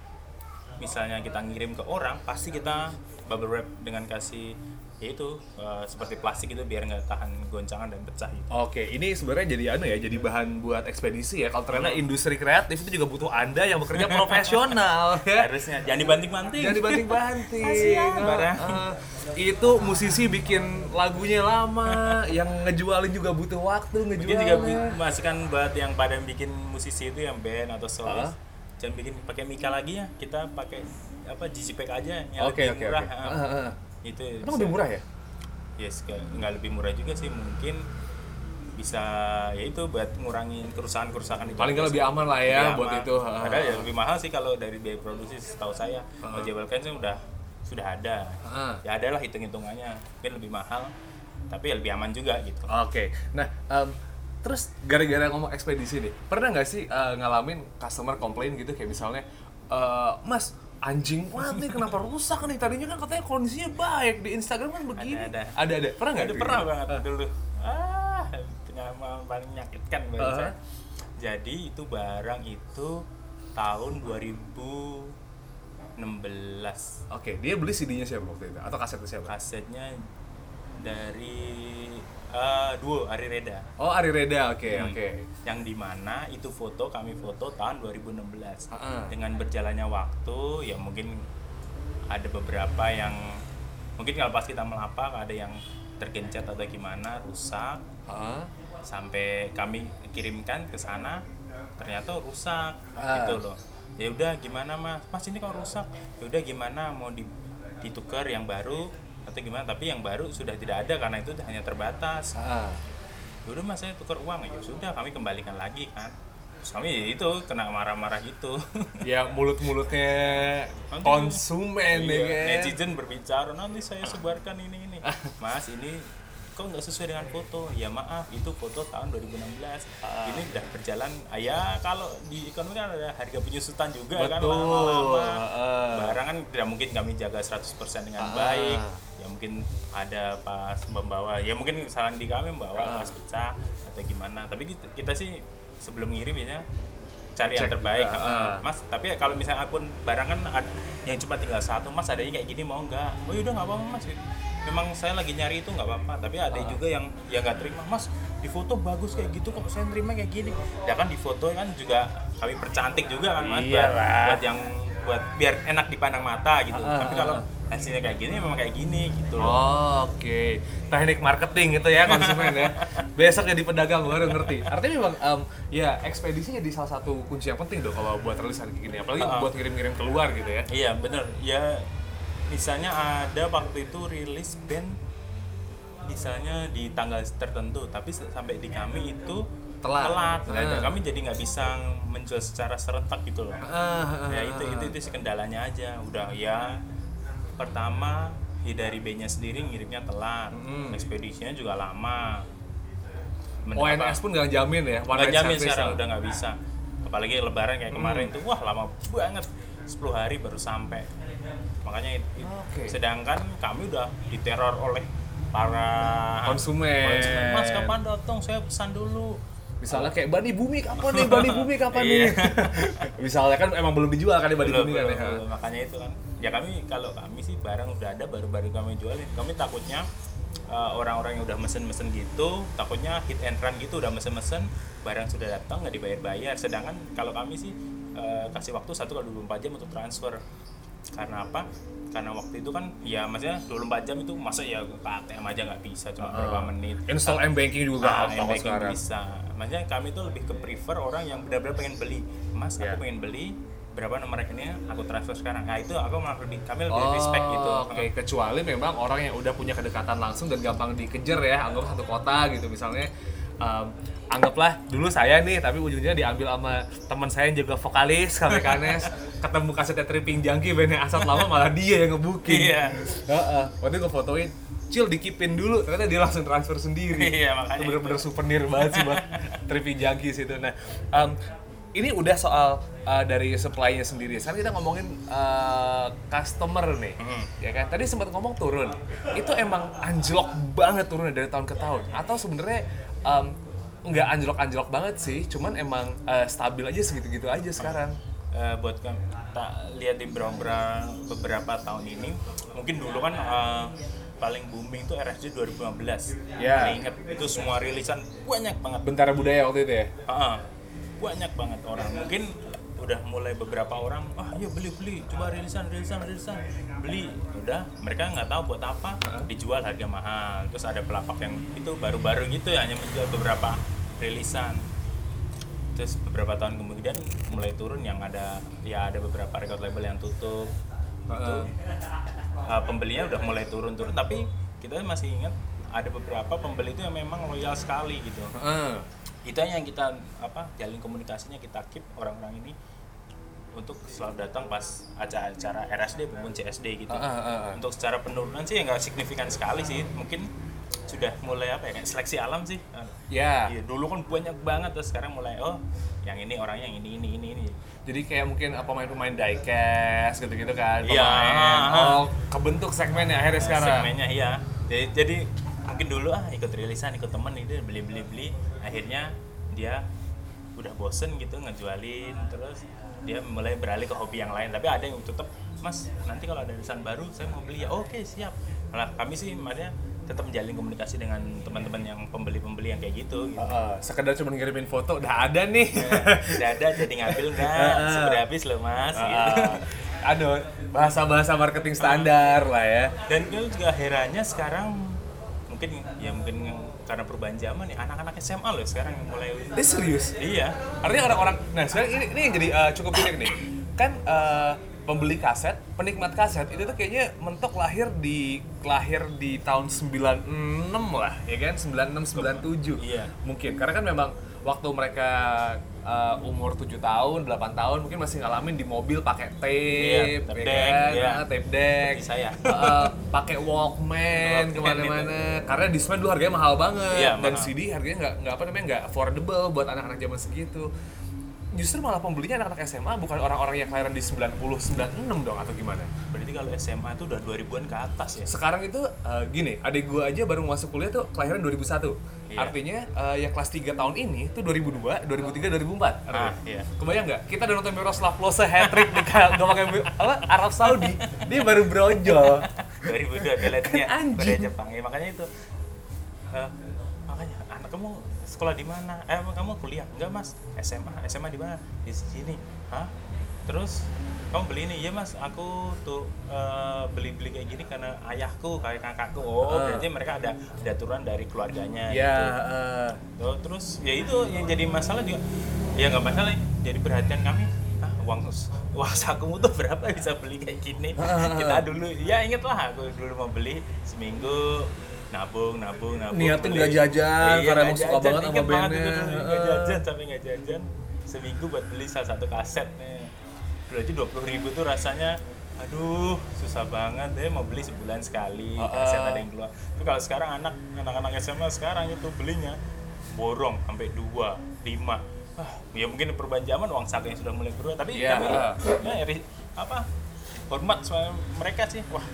misalnya kita ngirim ke orang pasti kita bubble wrap dengan kasih ya itu eh, seperti plastik itu biar nggak tahan goncangan dan pecah gitu. Oke, ini sebenarnya jadi anu ya, jadi bahan buat ekspedisi ya. Kalau ternyata industri kreatif itu juga butuh Anda yang bekerja (laughs) profesional ya. Harusnya jangan dibanting-banting. Jangan dibanting-banting. Barang. eh, itu musisi bikin lagunya lama, yang ngejualin juga butuh waktu Mungkin juga masukan buat yang pada bikin musisi itu yang band atau Ah. solois. Jangan bikin pakai Mika lagi ya. Kita pakai apa JPEG aja yang Oke, lebih oke, murah. oke. Ah. Ah, ah. Itu Emang lebih murah ya? Yes, nggak lebih murah juga sih mungkin bisa ya itu buat ngurangin kerusakan-kerusakan itu. Paling nggak lebih aman lah ya Lebih buat aman. itu. Padahal ya lebih mahal sih kalau dari biaya produksi setahu saya. Kalau Jebel Kain sih udah sudah ada. Ah. Ya adalah hitung-hitungannya. Mungkin lebih mahal tapi ya lebih aman juga gitu. Oke, nah em, terus gara-gara ngomong ekspedisi nih, pernah nggak sih eh, ngalamin customer komplain gitu kayak misalnya, eh, Mas anjing banget nih kenapa rusak nih tadinya kan katanya kondisinya baik di Instagram kan begini. Ada, ada, ada. Pernah nggak? Ada pernah banget dulu. Ah, pengalaman paling menyakitkan bagi Ah. saya. Jadi itu barang itu tahun 2016. Oke, dia beli CD-nya siapa waktu itu atau kasetnya siapa? Kasetnya dari eh duo Ari Reda. Oh Ari Reda, oke Hmm. oke. Yang di mana itu foto kami foto tahun 2016. Ah. Dengan berjalannya waktu ya mungkin ada beberapa yang mungkin kalau pas kita melapak ada yang tergencet atau gimana rusak Heeh. sampai kami kirimkan ke sana ternyata rusak Ah. gitu loh ya udah gimana mas mas ini kok rusak ya udah gimana mau di, ditukar yang baru atau gimana? Tapi yang baru sudah tidak ada karena itu hanya terbatas. Ah. ya udah mas saya tukar uang. Ya sudah kami kembalikan lagi kan. Kami ya itu kena marah-marah gitu. (laughs) Ya mulut-mulutnya konsumen ya Iya, kan. netizen berbicara nanti saya sebarkan ini ini. (laughs) Mas ini kok nggak sesuai dengan foto ya maaf itu foto tahun 2016 Ah. ini udah berjalan ah, ya kalau di ekonomi kan ada harga penyusutan juga kan Betul. lama-lama Ah. barang kan tidak mungkin kami jaga 100% Ah. dengan baik ya mungkin ada pas membawa ya mungkin kesalahan di kami membawa Ah. pas pecah atau gimana tapi kita, kita sih sebelum ngirim biasanya cari yang terbaik ah. mas tapi kalau misalnya akun barang kan ad- yang cuma tinggal satu mas adanya kayak gini mau nggak oh yaudah nggak apa-apa mas memang saya lagi nyari itu nggak apa-apa tapi ada Ah. juga yang yang nggak terima mas di foto bagus kayak gitu kok saya terima kayak gini ya kan di foto kan juga kami percantik juga kan mas buat, Iyalah. buat yang buat biar enak dipandang mata gitu Ah, tapi kalau. Hasilnya kayak gini memang kayak gini gitu loh Oh, Oke, teknik marketing gitu ya konsumen ya. (laughs) Besok jadi pedagang baru ngerti. Artinya memang em, ya ekspedisi jadi salah satu kunci yang penting dong kalau buat rilisan kayak gini. Apalagi Ah. buat ngirim-ngirim keluar gitu ya. Iya bener ya misalnya ada waktu itu rilis band misalnya di tanggal tertentu tapi sampai di kami itu Telat. Nah, Ah. kami jadi nggak bisa menjual secara serentak gitu loh Ah, ah, ya ah, itu itu itu sih kendalanya aja udah ya pertama ya dari bandnya sendiri ngirimnya telat Mm. ekspedisinya juga lama Men- ONS pun nggak jamin ya. nggak jamin sekarang ya. udah nggak bisa apalagi lebaran kayak kemarin Hmm. tuh wah lama banget 10 hari baru sampai makanya it- it- Oke. sedangkan kami udah diteror oleh para Konsumen. mas kapan datang saya pesan dulu Misalnya kayak Bani Bumi kapan nih? Bani (laughs) Bumi kapan nih? Iya. (laughs) Misalnya kan emang belum dijual kan ya Bani Belum, Bumi kan belum, ya. belum. makanya itu kan ya kami kalau kami sih barang udah ada baru-baru kami jualin kami takutnya uh, orang-orang yang udah mesen-mesen gitu takutnya hit and run gitu udah mesen-mesen barang sudah datang nggak dibayar-bayar sedangkan kalau kami sih uh, kasih waktu 1 kali 24 jam untuk transfer karena apa karena waktu itu kan ya maksudnya 24 jam itu masa ya ke ATM aja nggak bisa cuma berapa Ah. menit Install M banking juga Ah, M-banking sekarang. bisa. Maksudnya kami tuh lebih ke prefer orang yang benar-benar pengen beli. Mas, Ya. aku pengen beli berapa nomor rekeningnya aku transfer sekarang. Nah, itu aku malah lebih kami lebih respect gitu. Oh, Oke, kecuali memang orang yang udah punya kedekatan langsung dan gampang dikejar ya, anggap satu kota gitu misalnya. em, anggaplah dulu saya nih, tapi ujungnya diambil sama teman saya yang juga vokalis, Kame Kanes, (laughs) ketemu kasetnya Tripping Junkie, bandnya Asap lama malah dia yang ngebooking. Iya. Heeh. Waktu itu gue fotoin, Cil dikipin dulu, ternyata dia langsung transfer sendiri. Iya, makanya bener-bener souvenir banget sih buat (laughs) Tripping Junkies itu. Nah, em, ini udah soal uh, dari supply-nya sendiri. Sekarang kita ngomongin uh, customer nih, Hmm. ya kan? Tadi sempat ngomong turun. Itu emang anjlok banget turunnya dari tahun ke tahun. Atau sebenarnya em, nggak anjlok-anjlok banget sih, cuman emang uh, stabil aja segitu-gitu aja sekarang. eh, buat kan tak lihat di beberapa beberapa tahun ini mungkin dulu kan eh, paling booming tuh RSJ 2015 Ya. Paling inget itu semua rilisan banyak banget Bentara budaya waktu itu ya. Ah, banyak banget orang. Mungkin udah mulai beberapa orang ah yuk beli beli. Coba rilisan rilisan rilisan. Beli. Udah mereka nggak tahu buat apa dijual harga mahal. Terus ada pelapak yang itu baru-baru gitu ya hanya menjual beberapa rilisan. Terus beberapa tahun kemudian mulai turun yang ada ya ada beberapa record label yang tutup. Itu uh, pembelinya udah mulai turun-turun. Tapi kita masih ingat ada beberapa pembeli itu yang memang loyal sekali gitu Heeh. itu yang kita apa jalin komunikasinya kita keep orang-orang ini untuk selalu datang pas acara-acara RSD maupun CSD gitu. Ah, ah, ah, ah. Untuk secara penurunan sih nggak signifikan sekali sih. Mungkin sudah mulai apa ya kayak seleksi alam sih. Ya. Iya, dulu kan banyak banget terus sekarang mulai oh yang ini orangnya yang ini ini ini ini. Jadi kayak mungkin apa pemain-pemain diecast gitu-gitu kan. Iya. Pemain. Oh, kebentuk segmennya akhirnya sekarang. segmennya iya jadi, jadi mungkin dulu ah ikut rilisan ikut temen itu beli beli beli akhirnya dia udah bosen gitu ngejualin terus dia mulai beralih ke hobi yang lain tapi ada yang tetap mas nanti kalau ada rilisan baru saya mau beli ya oke siap malah kami sih maksudnya tetap menjalin komunikasi dengan teman-teman yang pembeli-pembeli yang kayak gitu, gitu. Heeh, sekedar cuma ngirimin foto udah ada nih. udah ada jadi ngambil (laughs) nggak sudah habis loh mas gitu. Ah, Aduh, bahasa-bahasa marketing standar lah ya. dan gue juga herannya sekarang mungkin ya mungkin karena perubahan zaman ya anak-anak SMA loh sekarang yang mulai Ini serius. iya Artinya orang-orang, nah sekarang ini, ini yang jadi uh, cukup unik nih. Kan uh, pembeli kaset, penikmat kaset itu tuh kayaknya mentok lahir di lahir di tahun 96 lah, ya kan? 96 97. Iya. Mungkin karena kan memang waktu mereka uh, umur 7 tahun, 8 tahun mungkin masih ngalamin di mobil pakai tape, Iya, tape ya deck, kan? iya. Ah, tape deck. Seperti saya. Uh, pakai Walkman Walkman ke mana-mana. Karena Discman dulu harganya mahal banget Iya, dan mahal. CD harganya nggak nggak apa namanya nggak affordable buat anak-anak zaman segitu. Justru malah pembelinya anak-anak SMA bukan orang-orang yang kelahiran di 90 96 dong atau gimana? berarti kalau SMA itu udah 2000-an ke atas ya Sekarang itu eh, gini, adik gua aja baru masuk kuliah tuh kelahiran 2001. Iya. Artinya eh, yang kelas 3 tahun ini tuh 2002, 2003, 2004. Ah, iya. Kebayang nggak? Kita udah nonton Miroslav Klose hat-trick di gak pakai apa Arab Saudi. Dia baru brojol. 2002 beletnya Kan anjing. Korea Jepang ya makanya itu Eh, makanya anak kamu sekolah di mana? Eh kamu kuliah? Enggak mas. SMA SMA di mana? Di sini. Hah? Terus kamu beli ini? Iya mas. Aku tuh eh, beli-beli kayak gini karena ayahku kayak kakakku. Oh Ah. berarti mereka ada ada aturan dari keluarganya Ya, gitu. Tuh, terus ya itu yang jadi masalah juga. Ya nggak masalah. Jadi perhatian kami ah uang uang sakumu tuh berapa bisa beli kayak gini? Kita dulu ya inget lah aku dulu mau beli seminggu nabung nabung nabung Niatnya nggak jajan, karena emang suka jajan. banget sama bandnya. nggak jajan sampai nggak jajan seminggu buat beli salah satu kaset nih berarti dua puluh ribu tuh rasanya aduh susah banget deh mau beli sebulan sekali Heeh. kaset ada yang keluar tapi kalau sekarang anak anak-anak SMA sekarang itu belinya borong sampai dua lima ah ya mungkin perubahan zaman uang saku yang sudah mulai berubah tapi Iya. kami ya, apa hormat mereka sih wah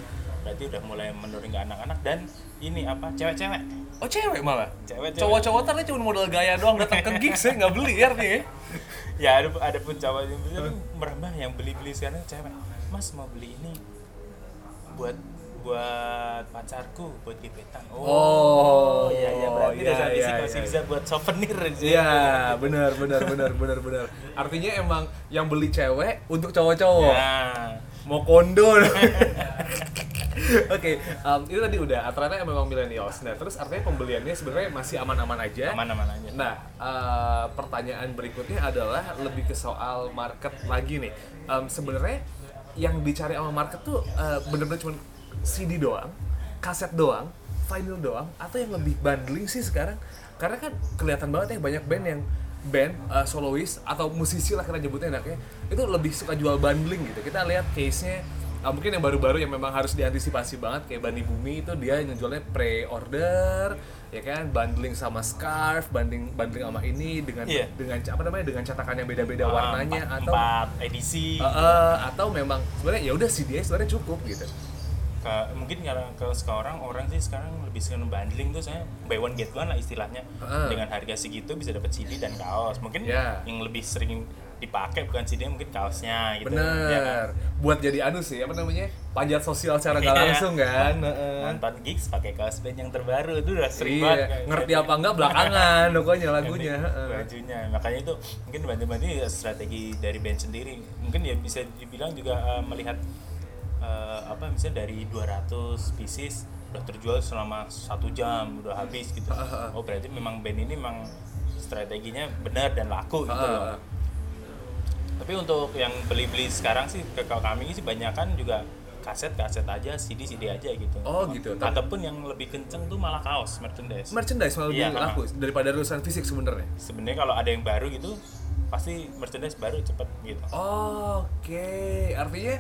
berarti udah mulai menurun ke anak-anak dan ini apa cewek-cewek Oh cewek malah? Cewek-cewek. Cowok-cowok tadi cuma modal gaya doang datang ke gigs ya nggak beli ya artinya. (laughs) ya ada ada pun cowok yang beli tapi merambah yang beli-beli sekarang cewek mas mau beli ini buat buat pacarku buat gebetan Oh, iya iya berarti iya, udah iya, masih iya, bisa buat souvenir Iya, benar benar benar benar benar. Artinya emang yang beli cewek untuk cowok-cowok. nah Mau kondo. (laughs) Oke, em, itu tadi udah ternyata memang millennials. Nah, terus artinya pembeliannya sebenarnya masih aman-aman aja. aman-aman aja Nah, eh, pertanyaan berikutnya adalah lebih ke soal market lagi nih. Em, Sebenarnya yang dicari sama market tuh eh, bener-bener cuma CD doang, kaset doang, vinyl doang, atau yang lebih bundling sih sekarang? Karena kan kelihatan banget ya banyak band yang band eh, solois atau musisi lah kita nyebutnya enaknya itu lebih suka jual bundling gitu. Kita lihat case-nya eh, mungkin yang baru-baru yang memang harus diantisipasi banget kayak Bani Bumi itu dia ngejualnya pre-order ya kan bundling sama scarf bundling bundling sama ini dengan Iya. dengan apa namanya dengan catakan yang beda-beda Ah, warnanya empat, atau empat edisi Eh, eh, atau memang sebenarnya ya udah CD sebenarnya cukup gitu Ka- mungkin karena kalau sekarang orang sih sekarang lebih senang bundling tuh saya buy one get one lah istilahnya Heeh. dengan harga segitu bisa dapat CD dan kaos mungkin Ya. yang lebih sering dipakai bukan CD mungkin kaosnya gitu Bener. ya kan? Buat jadi anu sih, apa namanya? Panjat sosial secara nggak (laughs) Iya. langsung kan. Nonton gigs pakai kaos band yang terbaru itu udah sering Iya, banget ngerti apa enggak belakangan pokoknya lagunya. Bajunya makanya itu mungkin bantu-bantu ya strategi dari band sendiri mungkin ya bisa dibilang juga eh, melihat eh, apa misalnya dari 200 pieces udah terjual selama satu jam udah habis gitu oh berarti memang band ini memang strateginya benar dan laku gitu loh tapi untuk yang beli-beli sekarang sih ke kami sih banyak kan juga kaset-kaset aja, CD-CD aja gitu. Oh, gitu. Tapi- Ataupun yang lebih kenceng tuh malah kaos merchandise. Merchandise malah lebih Iya, laku daripada rilisan fisik sebenarnya. Sebenarnya kalau ada yang baru gitu, pasti merchandise baru cepet gitu. Oke, artinya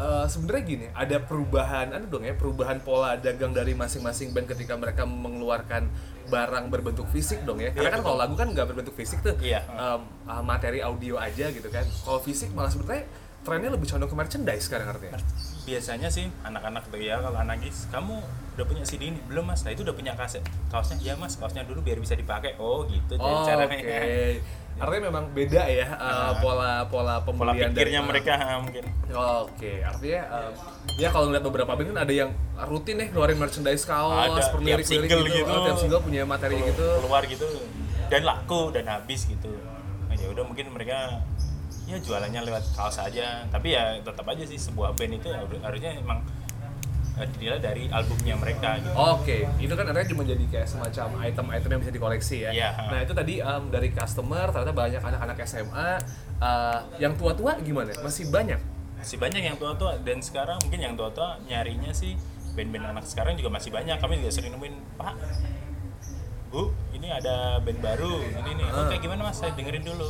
eh, sebenarnya gini, ada perubahan, ada dong ya, perubahan pola dagang dari masing-masing band ketika mereka mengeluarkan barang berbentuk fisik dong ya. Karena Iya, kan kalau lagu kan nggak berbentuk fisik tuh, Iya. em, ah, materi audio aja gitu kan. Kalau fisik malah sebenarnya trennya lebih condong ke merchandise sekarang artinya. Biasanya sih anak-anak tuh ya kalau anak gis, kamu udah punya CD ini belum mas? Nah itu udah punya kaset. Kaosnya ya mas, kaosnya dulu biar bisa dipakai. Oh gitu jadi Oh, caranya. Oke. Artinya memang beda ya eh, pola pola Pola pembelian dari- pikirnya mereka ha, mungkin. Oke, artinya em, ya kalau ngeliat beberapa band kan ada yang rutin nih keluarin merchandise kaos, per tiap lirik-lirik single gitu, gitu. Oh, tiap single punya materi gitu. keluar gitu dan laku dan habis gitu nah, ya udah mungkin mereka ya jualannya lewat kaos aja tapi ya tetap aja sih sebuah band itu ya harusnya emang eh, dinilai dari albumnya mereka gitu Oke, itu kan artinya cuma jadi kayak semacam item-item yang bisa dikoleksi ya. Iya. Nah itu tadi em, dari customer ternyata banyak anak-anak SMA, eh, yang tua-tua gimana? Masih banyak? masih banyak yang tua-tua dan sekarang mungkin yang tua-tua nyarinya sih band-band anak sekarang juga masih banyak kami juga sering nemuin pak bu ini ada band baru ini nih oke gimana mas saya dengerin dulu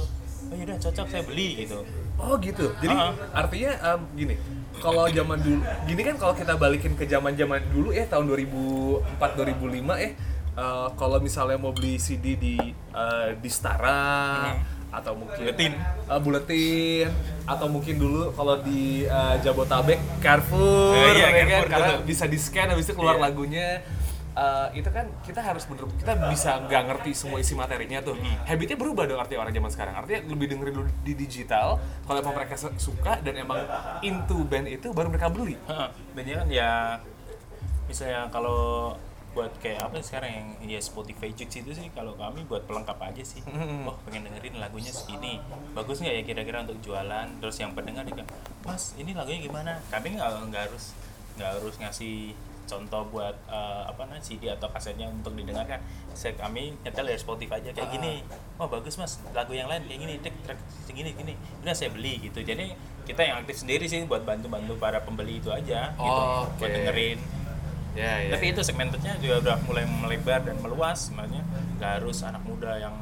oh yaudah cocok saya beli gitu Oh gitu. Jadi Ah. artinya em, gini, kalau zaman dulu, gini kan kalau kita balikin ke zaman-zaman dulu ya tahun 2004 2005 eh eh, kalau misalnya mau beli CD di eh, di Stara atau mungkin Buletin. eh, buletin atau mungkin dulu kalau di eh, Jabotabek Carrefour, Eh, iya, ya kan? Karena bisa di scan habis itu keluar Iya. lagunya Eh, itu kan kita harus bener kita bisa nggak ngerti semua isi materinya tuh. Habitnya berubah dong artinya orang zaman sekarang. Artinya lebih dengerin dulu di digital kalau emang mereka suka dan emang into band itu baru mereka beli. Bandnya kan ya misalnya kalau buat kayak apa sekarang yang ya Spotify Jux itu sih kalau kami buat pelengkap aja sih. Wah pengen dengerin lagunya segini. Bagus nggak ya kira-kira untuk jualan? Terus yang pendengar juga mas ini lagunya gimana? Kami nggak nggak harus nggak harus ngasih contoh buat eh, apa namanya CD atau kasetnya untuk didengarkan saya kami nyetel dari Spotify aja kayak gini. Wah bagus mas. Lagu yang lain kayak gini track track segini gini. Udah saya beli gitu. Jadi kita yang aktif sendiri sih buat bantu-bantu para pembeli itu aja gitu. Oke. buat dengerin. Ya tapi itu segmentednya juga udah mulai melebar dan meluas. Sebenarnya nggak harus anak muda yang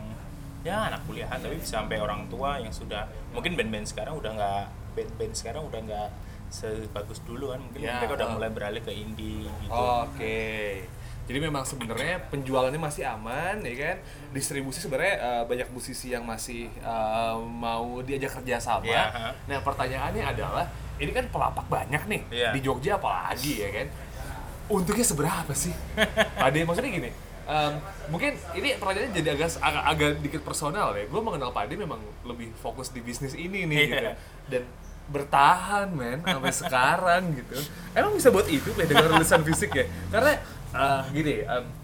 ya anak kuliahan tapi sampai orang tua yang sudah mungkin band-band sekarang udah nggak band-band sekarang udah nggak sebagus dulu kan mungkin Ya, mereka udah uh. mulai beralih ke indie gitu Oke. Jadi memang sebenarnya penjualannya masih aman, ya kan? Distribusi sebenarnya eh, banyak musisi yang masih eh, mau diajak kerja sama. Ha. Nah pertanyaannya adalah, ini kan pelapak banyak nih Iya. di Jogja apalagi ya kan? Untungnya seberapa sih? (laughs) Pade maksudnya gini. em, mungkin ini pertanyaannya jadi agak, agak agak dikit personal ya. Gue mengenal Pade memang lebih fokus di bisnis ini nih Iya. gitu. Dan bertahan men sampai sekarang gitu. Emang bisa buat hidup ya dengan rilisan fisik ya? Karena eh, gini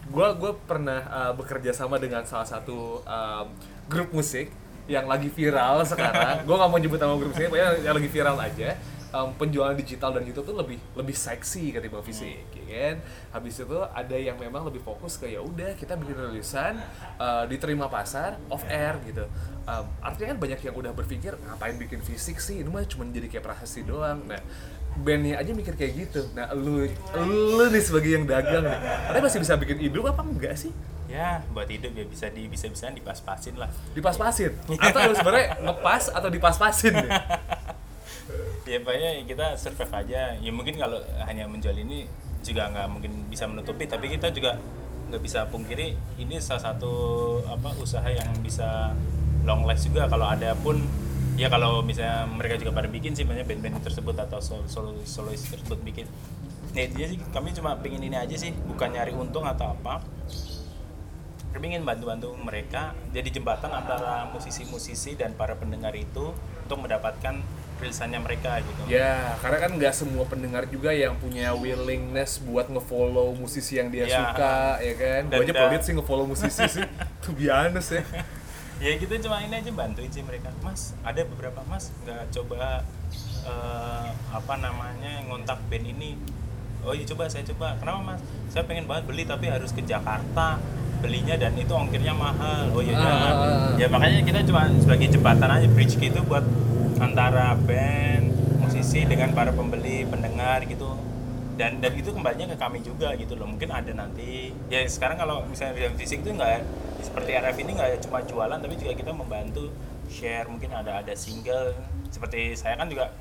gue gue pernah eh, bekerja sama dengan salah satu em, grup musik yang lagi viral sekarang. Gue nggak mau nyebut nama grup musik pokoknya yang lagi viral aja Em, penjualan digital dan YouTube tuh lebih lebih seksi ketimbang fisik ya kan? Habis itu ada yang memang lebih fokus ke ya udah kita bikin rilisan eh, diterima pasar off air gitu. Em, artinya kan banyak yang udah berpikir ngapain bikin fisik sih? Ini mah cuma jadi kayak prasasti doang. Nah bandnya aja mikir kayak gitu. Nah lu lu nih sebagai yang dagang nih ada masih bisa bikin hidup apa enggak sih? Ya buat hidup ya bisa di bisa bisaan dipas-pasin lah. Dipas-pasin? (laughs) Atau sebenarnya ngepas atau dipas-pasin (laughs) ya pokoknya kita survive aja. Ya mungkin kalau hanya menjual ini juga nggak mungkin bisa menutupi tapi kita juga nggak bisa pungkiri ini salah satu apa usaha yang bisa long last juga. Kalau ada pun ya kalau misalnya mereka juga pada bikin sih banyak band-band tersebut atau solo, solo solois tersebut bikin. Nah intinya sih kami cuma pengen ini aja sih bukan nyari untung atau apa. Kami ingin bantu-bantu mereka jadi jembatan antara musisi-musisi dan para pendengar itu untuk mendapatkan rilisannya mereka gitu Ya, karena kan nggak semua pendengar juga yang punya willingness buat ngefollow musisi yang dia Ya. suka, ya kan? Gue aja pelit sih ngefollow musisi sih. (laughs) Tuh honest ya. ya gitu cuma ini aja bantuin sih mereka mas ada beberapa mas nggak coba eh, apa namanya ngontak band ini oh iya coba saya coba kenapa mas saya pengen banget beli tapi harus ke Jakarta belinya dan itu ongkirnya mahal. Oh iya Ah, jangan ah, ah. ya makanya kita cuma sebagai jembatan aja bridge gitu buat antara band musisi dengan para pembeli pendengar gitu. Dan dan itu kembalinya ke kami juga gitu loh. Mungkin ada nanti. Ya sekarang kalau misalnya di fisik itu nggak seperti RF ini nggak cuma jualan tapi juga kita membantu share. Mungkin ada ada single. Seperti saya kan juga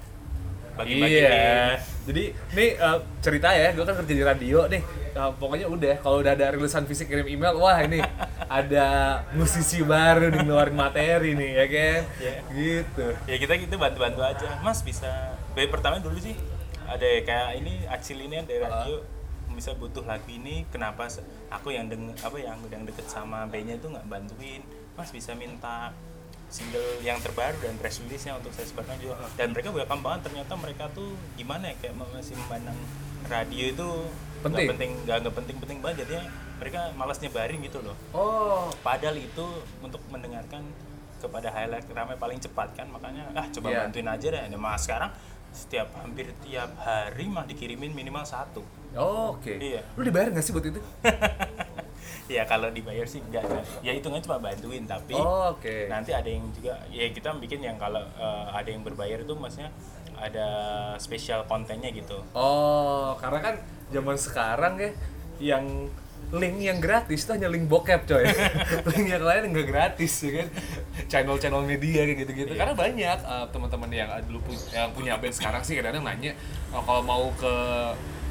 bagi-bagi Iya. Jadi nih eh, cerita ya, gue kan kerja di radio nih. Eh, pokoknya udah kalau udah ada rilisan fisik kirim email, wah ini ada musisi baru nih ngeluarin materi nih ya kan. Iya. Gitu. ya kita gitu bantu-bantu aja mas bisa bayi pertama dulu sih ada kayak ini acil ini dari radio bisa butuh lagu ini kenapa aku yang deng apa yang udah deket sama bandnya itu nggak bantuin mas bisa minta single yang terbaru dan press release nya untuk saya sebarkan juga dan mereka welcome banget ternyata mereka tuh gimana ya kayak masih memandang radio itu Penting. penting nggak nggak penting-penting banget jadinya mereka malas nyebarin gitu loh Oh, Padahal itu untuk mendengarkan kepada highlight ramai paling cepat kan makanya ah coba Iya. bantuin aja deh. Nah, mas sekarang setiap hampir tiap hari mah dikirimin minimal satu. oh, oke. Iya. Lu dibayar nggak sih buat itu? (laughs) ya kalau dibayar sih enggak enggak. Ya hitungannya cuma bantuin tapi Oh, oke. nanti ada yang juga ya kita bikin yang kalau eh, ada yang berbayar itu maksudnya ada spesial kontennya gitu. Oh, karena kan zaman sekarang ya yang link yang gratis itu hanya link bokep coy. (laughs) link yang lain nggak gratis ya kan. Channel-channel media kayak gitu-gitu. Iya. Karena banyak uh, teman-teman yang uh, dulu pu- yang punya band sekarang sih kadang-kadang nanya "Oh, kalau mau ke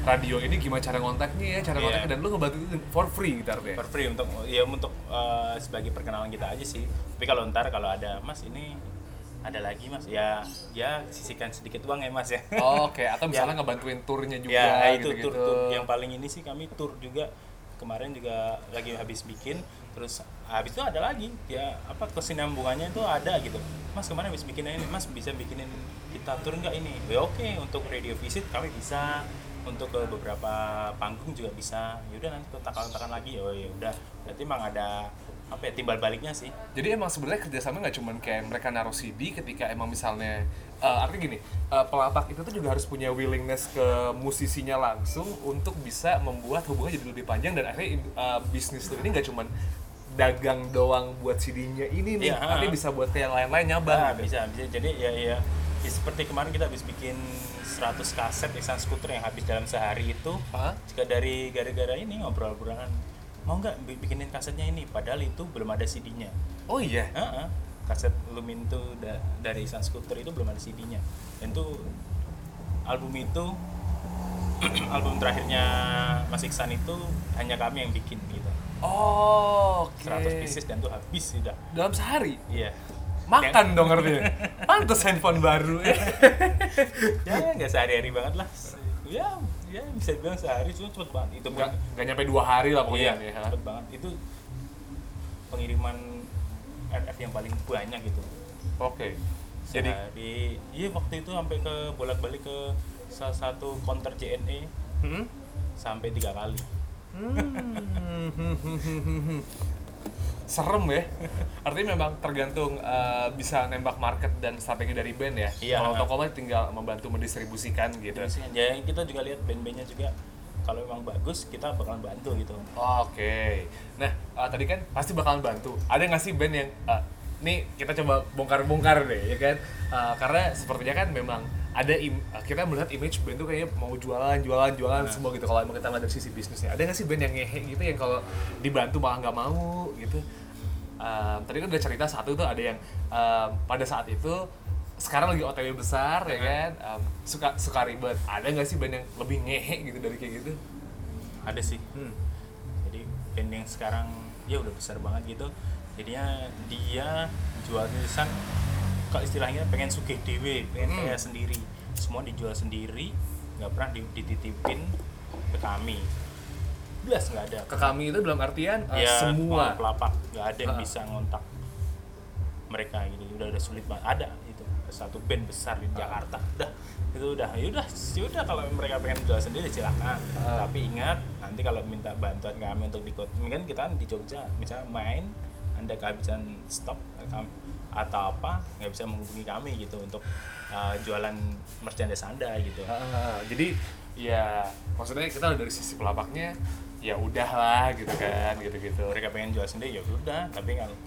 radio ini gimana cara ngontaknya ya, cara ngontaknya dan lu ngebantu itu for free gitu artinya. for free untuk ya untuk eh, sebagai perkenalan kita aja sih. Tapi kalau ntar kalau ada mas ini ada lagi mas. Ya ya sisihkan sedikit uang ya mas ya. Oh, Oke, atau (laughs) misalnya ngebantuin turnya juga ya itu gitu-gitu. tur tur yang paling ini sih kami tur juga. Kemarin juga lagi habis bikin. Terus habis itu ada lagi. Ya apa kesinambungannya itu ada gitu. Mas kemarin habis bikin ini mas bisa bikinin kita tur nggak ini? Ya oke. Untuk radio visit kami bisa untuk ke beberapa panggung juga bisa yaudah nanti kontak-kontakan lagi oh ya udah berarti emang ada apa ya timbal baliknya sih Jadi emang sebenarnya kerjasama nggak cuman kayak mereka naruh CD ketika emang misalnya eh, artinya gini eh, pelapak itu tuh juga harus punya willingness ke musisinya langsung untuk bisa membuat hubungan jadi lebih panjang dan akhirnya eh, bisnis tuh ini nggak cuman dagang doang buat CD-nya ini nih, Iya, tapi ha. bisa buat yang lain-lain nyabang. Nah, gitu. bisa bisa jadi ya ya ya seperti kemarin kita habis bikin 100 kaset Iksan Scooter yang habis dalam sehari itu Hah? juga dari gara-gara ini ngobrol-ngobrolan mau nggak bi- bikinin kasetnya ini padahal itu belum ada CD-nya Oh iya. Heeh. kaset Lumin itu da- dari Iksan Scooter itu belum ada CD-nya dan itu album itu (clears throat) album terakhirnya Mas Iksan itu hanya kami yang bikin gitu Oh, oke. 100 pieces dan itu habis sudah Dalam sehari. iya Makan dong artinya. Pantes handphone baru ya. (laughs) ya nggak sehari-hari banget lah ya ya bisa dibilang sehari cuma cepet banget itu Nggak, nggak nyampe dua hari lah pokoknya iya ha? cepet banget itu pengiriman RF yang paling banyak gitu Oke. Jadi sehari iya waktu itu sampai ke bolak-balik ke salah satu counter JNE hmm? sampai tiga kali Hmm. (laughs) Serem ya. (laughs) Artinya memang tergantung eh, bisa nembak market dan strategi dari band ya. Iya. Kalau toko mah tinggal membantu mendistribusikan gitu. Ya kita juga lihat band-bandnya juga kalau memang bagus kita bakalan bantu gitu Oke. Nah, eh, tadi kan pasti bakalan bantu. Ada nggak sih band yang eh, nih kita coba bongkar-bongkar deh, ya kan? Eh, karena sepertinya kan memang ada im- kita melihat image band tuh kayaknya mau jualan, jualan, jualan semua gitu. Kalau emang kita dari sisi bisnisnya, ada nggak sih band yang ngehe gitu yang kalau dibantu malah nggak mau gitu? Eh, tadi kan udah cerita satu tuh ada yang eh, pada saat itu sekarang lagi OTW besar ya kan? Em, suka suka ribet. Ada nggak sih band yang lebih ngehe gitu dari kayak gitu? Ada sih. Hmm. jadi band yang sekarang ya udah besar banget gitu. Jadinya dia jual tulisan kalau istilahnya pengen sugih dewe pengen Hmm. kaya sendiri. Semua dijual sendiri nggak pernah di- dititipin ke kami. Belas nggak ada. Ke kami itu dalam artian eh, ya semua. pelapak. Nggak ada yang Ah. bisa ngontak mereka gitu. Udah udah sulit banget. Ada itu. Satu band besar di Jakarta. Udah. Itu udah. Ya udah ya kalau mereka pengen jual sendiri silakan Ah. tapi ingat nanti kalau minta bantuan kami untuk di kota kan kita di Jogja misalnya main anda kehabisan stok kam- atau apa nggak bisa menghubungi kami gitu untuk uh, jualan merchandise anda gitu. Ah, jadi ya maksudnya kita dari sisi pelapaknya ya udahlah gitu kan gitu-gitu. mereka pengen jual sendiri ya udah. Tapi kalau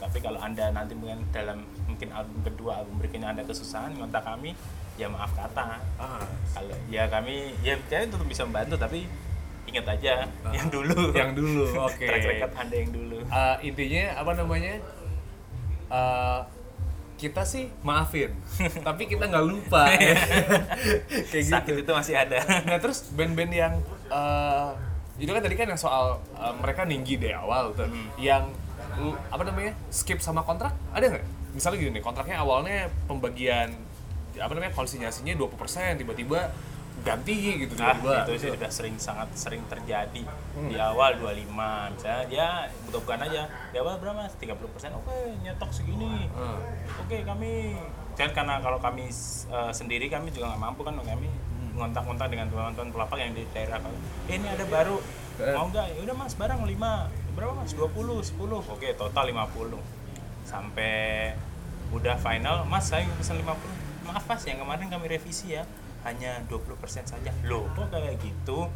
tapi kalau anda nanti mungkin dalam mungkin album kedua album berikutnya anda kesusahan kontak kami ya maaf kata. Ah, kalau ya kami ya kalian tetap bisa membantu tapi ingat aja yang dulu. Yang dulu, oke. (laughs) track record anda yang dulu. Eh, intinya apa namanya? Eh, kita sih maafin, (laughs) tapi kita nggak lupa. (laughs) Kayak gitu. sakit itu masih ada Nah terus band-band yang eh, itu kan tadi kan yang soal eh, mereka ninggi dari awal tuh, yang lu- apa namanya skip sama kontrak ada nggak? Misalnya gini nih kontraknya awalnya pembagian apa namanya konsinyasinya 20% tiba-tiba ganti gitu Nah, tiba-tiba. itu sih udah sering sangat sering terjadi. Di awal 25 misalnya ya bukan aja. Di awal berapa 30 persen. Oke nyetok segini. Hmm. oke kami dan karena kalau kami uh, sendiri kami juga nggak mampu kan kami ngontak-ngontak dengan teman-teman pelapak yang di daerah. Kami eh, ini ada baru. Eh. mau nggak? Ya udah mas barang 5 berapa mas? 20 10 oke total 50 sampai udah final mas saya pesan 50 maaf mas yang kemarin kami revisi ya hanya 20% saja. Loh kok kayak gitu?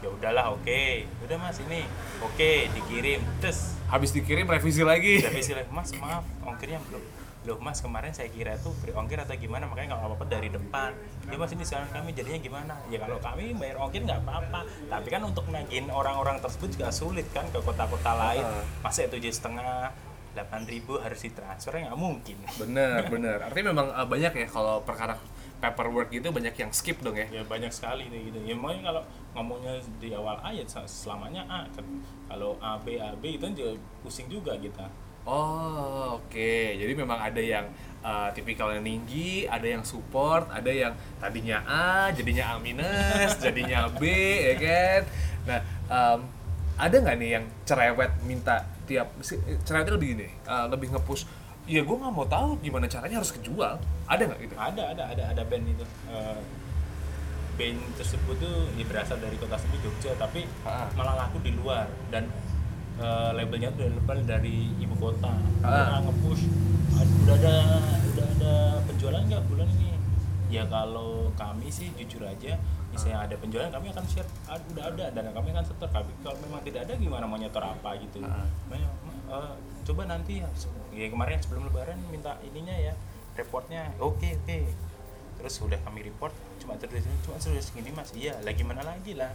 Ya udahlah oke. Udah mas ini. Oke dikirim. Terus? Habis dikirim revisi lagi. revisi lagi. Mas maaf ongkirnya belum. Loh mas kemarin saya kira tuh free ongkir atau gimana makanya kalau apa-apa dari depan. Ya mas ini sekarang kami jadinya gimana? Ya kalau kami bayar ongkir nggak apa-apa. Tapi kan untuk nagihin orang-orang tersebut juga sulit kan ke kota-kota lain. Masa tujuh setengah delapan ribu harus ditransfer nggak mungkin. Bener, bener. Artinya memang eh, banyak ya kalau perkara paperwork gitu banyak yang skip dong ya. ya banyak sekali nih gitu ya makanya kalau ngomongnya di awal A ya selamanya A kan kalau A B A B itu kan juga pusing juga kita Oh, oke. Jadi memang ada yang uh, tipikalnya tinggi, ada yang support, ada yang tadinya A, jadinya A minus, (laughs) jadinya B, ya kan? Nah, em, ada nggak nih yang cerewet minta tiap cerewetnya lebih gini, uh, lebih nge-push ya gue nggak mau tahu gimana caranya harus kejual. Ada nggak gitu? Ada ada ada ada band itu. Eh, band tersebut tuh ya berasal dari kota sendiri Jogja tapi Ah. malah laku di luar. Dan eh, labelnya tuh label dari ibu kota. Ah. Mereka nge-push "Ah, udah ada udah ada penjualan nggak bulan ini? Ya kalau kami sih jujur aja misalnya ada penjualan kami akan share "Ah, udah ada dan kami akan setor. Tapi kalau memang tidak ada gimana mau nyetor apa gitu? Ah. "Eh, coba nanti ya ya kemarin sebelum lebaran minta ininya ya reportnya. Oke oke. Terus udah kami report cuma terus cuma terus gini mas iya lah gimana lagi lah?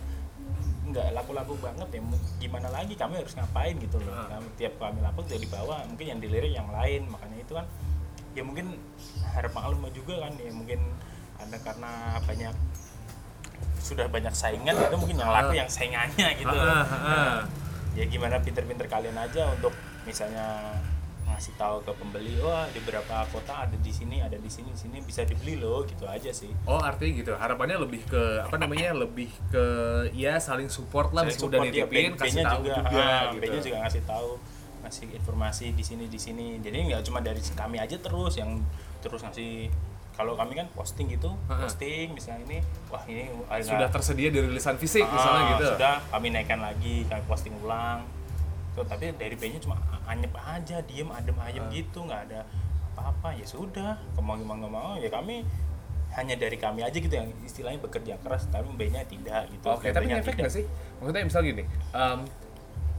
Nggak laku-laku banget ya gimana lagi kami harus ngapain gitu loh. Ah. kami, tiap kami lapor jadi dibawa mungkin yang dilirik yang lain makanya itu kan ya mungkin harap maklum juga kan ya mungkin ada karena banyak sudah banyak saingan itu mungkin yang laku yang saingannya gitu. Ah, ah, ah. Ya gimana pinter-pinter kalian aja untuk misalnya ngasih tahu ke pembeli wah di beberapa kota ada di sini ada di sini di sini bisa dibeli loh gitu aja sih. Oh artinya gitu. Harapannya lebih ke apa namanya (clears throat) lebih ke ya saling support lah Saling meskipun udah support, ya, nitipin kasih tahu juga, ah, gitu. Juga ngasih tahu ngasih informasi di sini di sini. Jadi nggak cuma dari kami aja terus yang terus ngasih kalau kami kan posting gitu Ha-ha. posting misalnya ini wah ini sudah tersedia di rilisan fisik Ah, misalnya gitu Sudah kami naikkan lagi, kami posting ulang. Tuh, tapi dari bandnya cuma anyep aja, diem adem ayem Ah. gitu, nggak ada apa-apa. Ya sudah, mau mau nggak mau ya kami hanya dari kami aja gitu yang istilahnya bekerja keras, tapi bandnya tidak gitu. Oke, tapi Bandnya ngefek tidak. nggak sih? Maksudnya misal gini, um,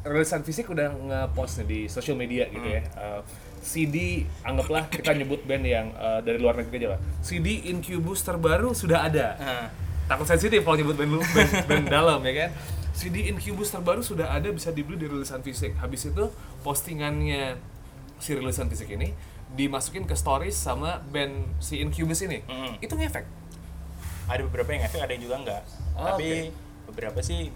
rilisan fisik udah nge-post nih di social media gitu Hmm. ya. Uh, CD, anggaplah kita nyebut band yang uh, dari luar negeri aja lah. CD Incubus terbaru sudah ada. Ah, Takut sensitif kalau nyebut band, lu- band, band dalam ya kan. CD Incubus terbaru sudah ada bisa dibeli di rilisan fisik. Habis itu postingannya si rilisan fisik ini dimasukin ke stories sama band si Incubus ini. Mm. Itu ngefek. ada beberapa yang efek, ada yang juga enggak. Oh, tapi beberapa sih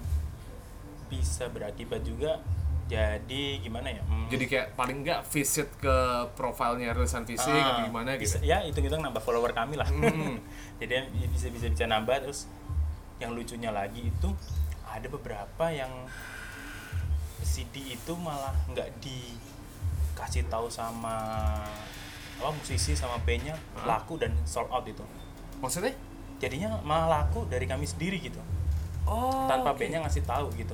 bisa berakibat juga jadi gimana ya? hmm, Jadi kayak paling nggak visit ke profilnya rilisan fisik Ah, atau gimana bisa, gitu. ya hitung hitung nambah follower kami lah Hmm. (laughs) jadi bisa bisa bisa nambah terus yang lucunya lagi itu ada beberapa yang CD itu malah nggak dikasih tahu sama apa musisi sama bandnya Hah? laku dan sold out itu Maksudnya? jadinya malah laku dari kami sendiri gitu Oh. tanpa oke. bandnya ngasih tahu gitu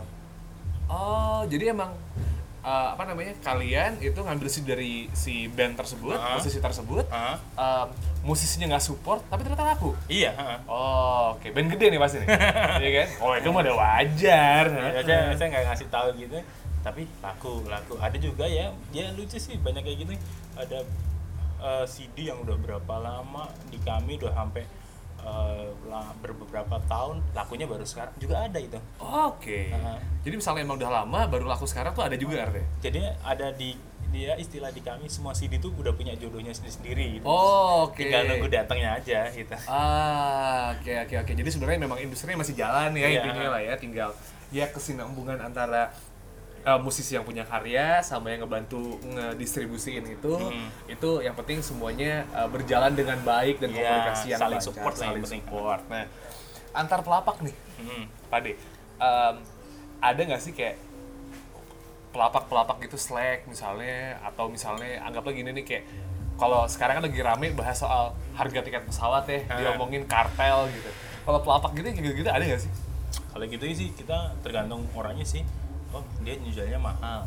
Oh, jadi emang eh, apa namanya? Kalian itu ngambil si dari si band tersebut, Ah. musisi tersebut, Hah? em, musisinya nggak support, tapi ternyata laku. iya ha. Oh, oke. Band gede nih pasti nih. (laughs) Iya kan? Oh, itu mah udah wajar. Ya, saya saya nggak ngasih tahu gitu tapi laku laku ada juga ya ya lucu sih banyak kayak gitu ada eh, CD yang udah berapa lama di kami udah sampai eh, lah- beberapa tahun lakunya baru sekarang juga ada itu Oke. Ah. Jadi misalnya emang udah lama baru laku sekarang tuh ada juga artinya. jadi ada di dia istilah di kami semua CD tuh udah punya jodohnya sendiri sendiri gitu. Oh, oke. tinggal nunggu datangnya aja gitu Ah, oke oke oke. Jadi sebenarnya memang industrinya masih jalan ya Iya. intinya lah ya, tinggal ya kesinambungan antara uh, musisi yang punya karya sama yang ngebantu ngedistribusiin itu, Hmm. itu yang penting semuanya uh, berjalan dengan baik dan Iya, komunikasi yang saling lancar, support saling penting. support. Nah, antar pelapak nih, Hmm. Pade, um, ada nggak sih kayak pelapak-pelapak gitu slack misalnya atau misalnya anggaplah gini nih kayak kalau sekarang kan lagi rame bahas soal harga tiket pesawat ya Ah. diomongin kartel gitu kalau pelapak gitu kayak gitu ada nggak sih kalau gitu sih kita tergantung orangnya sih oh dia jualnya mahal.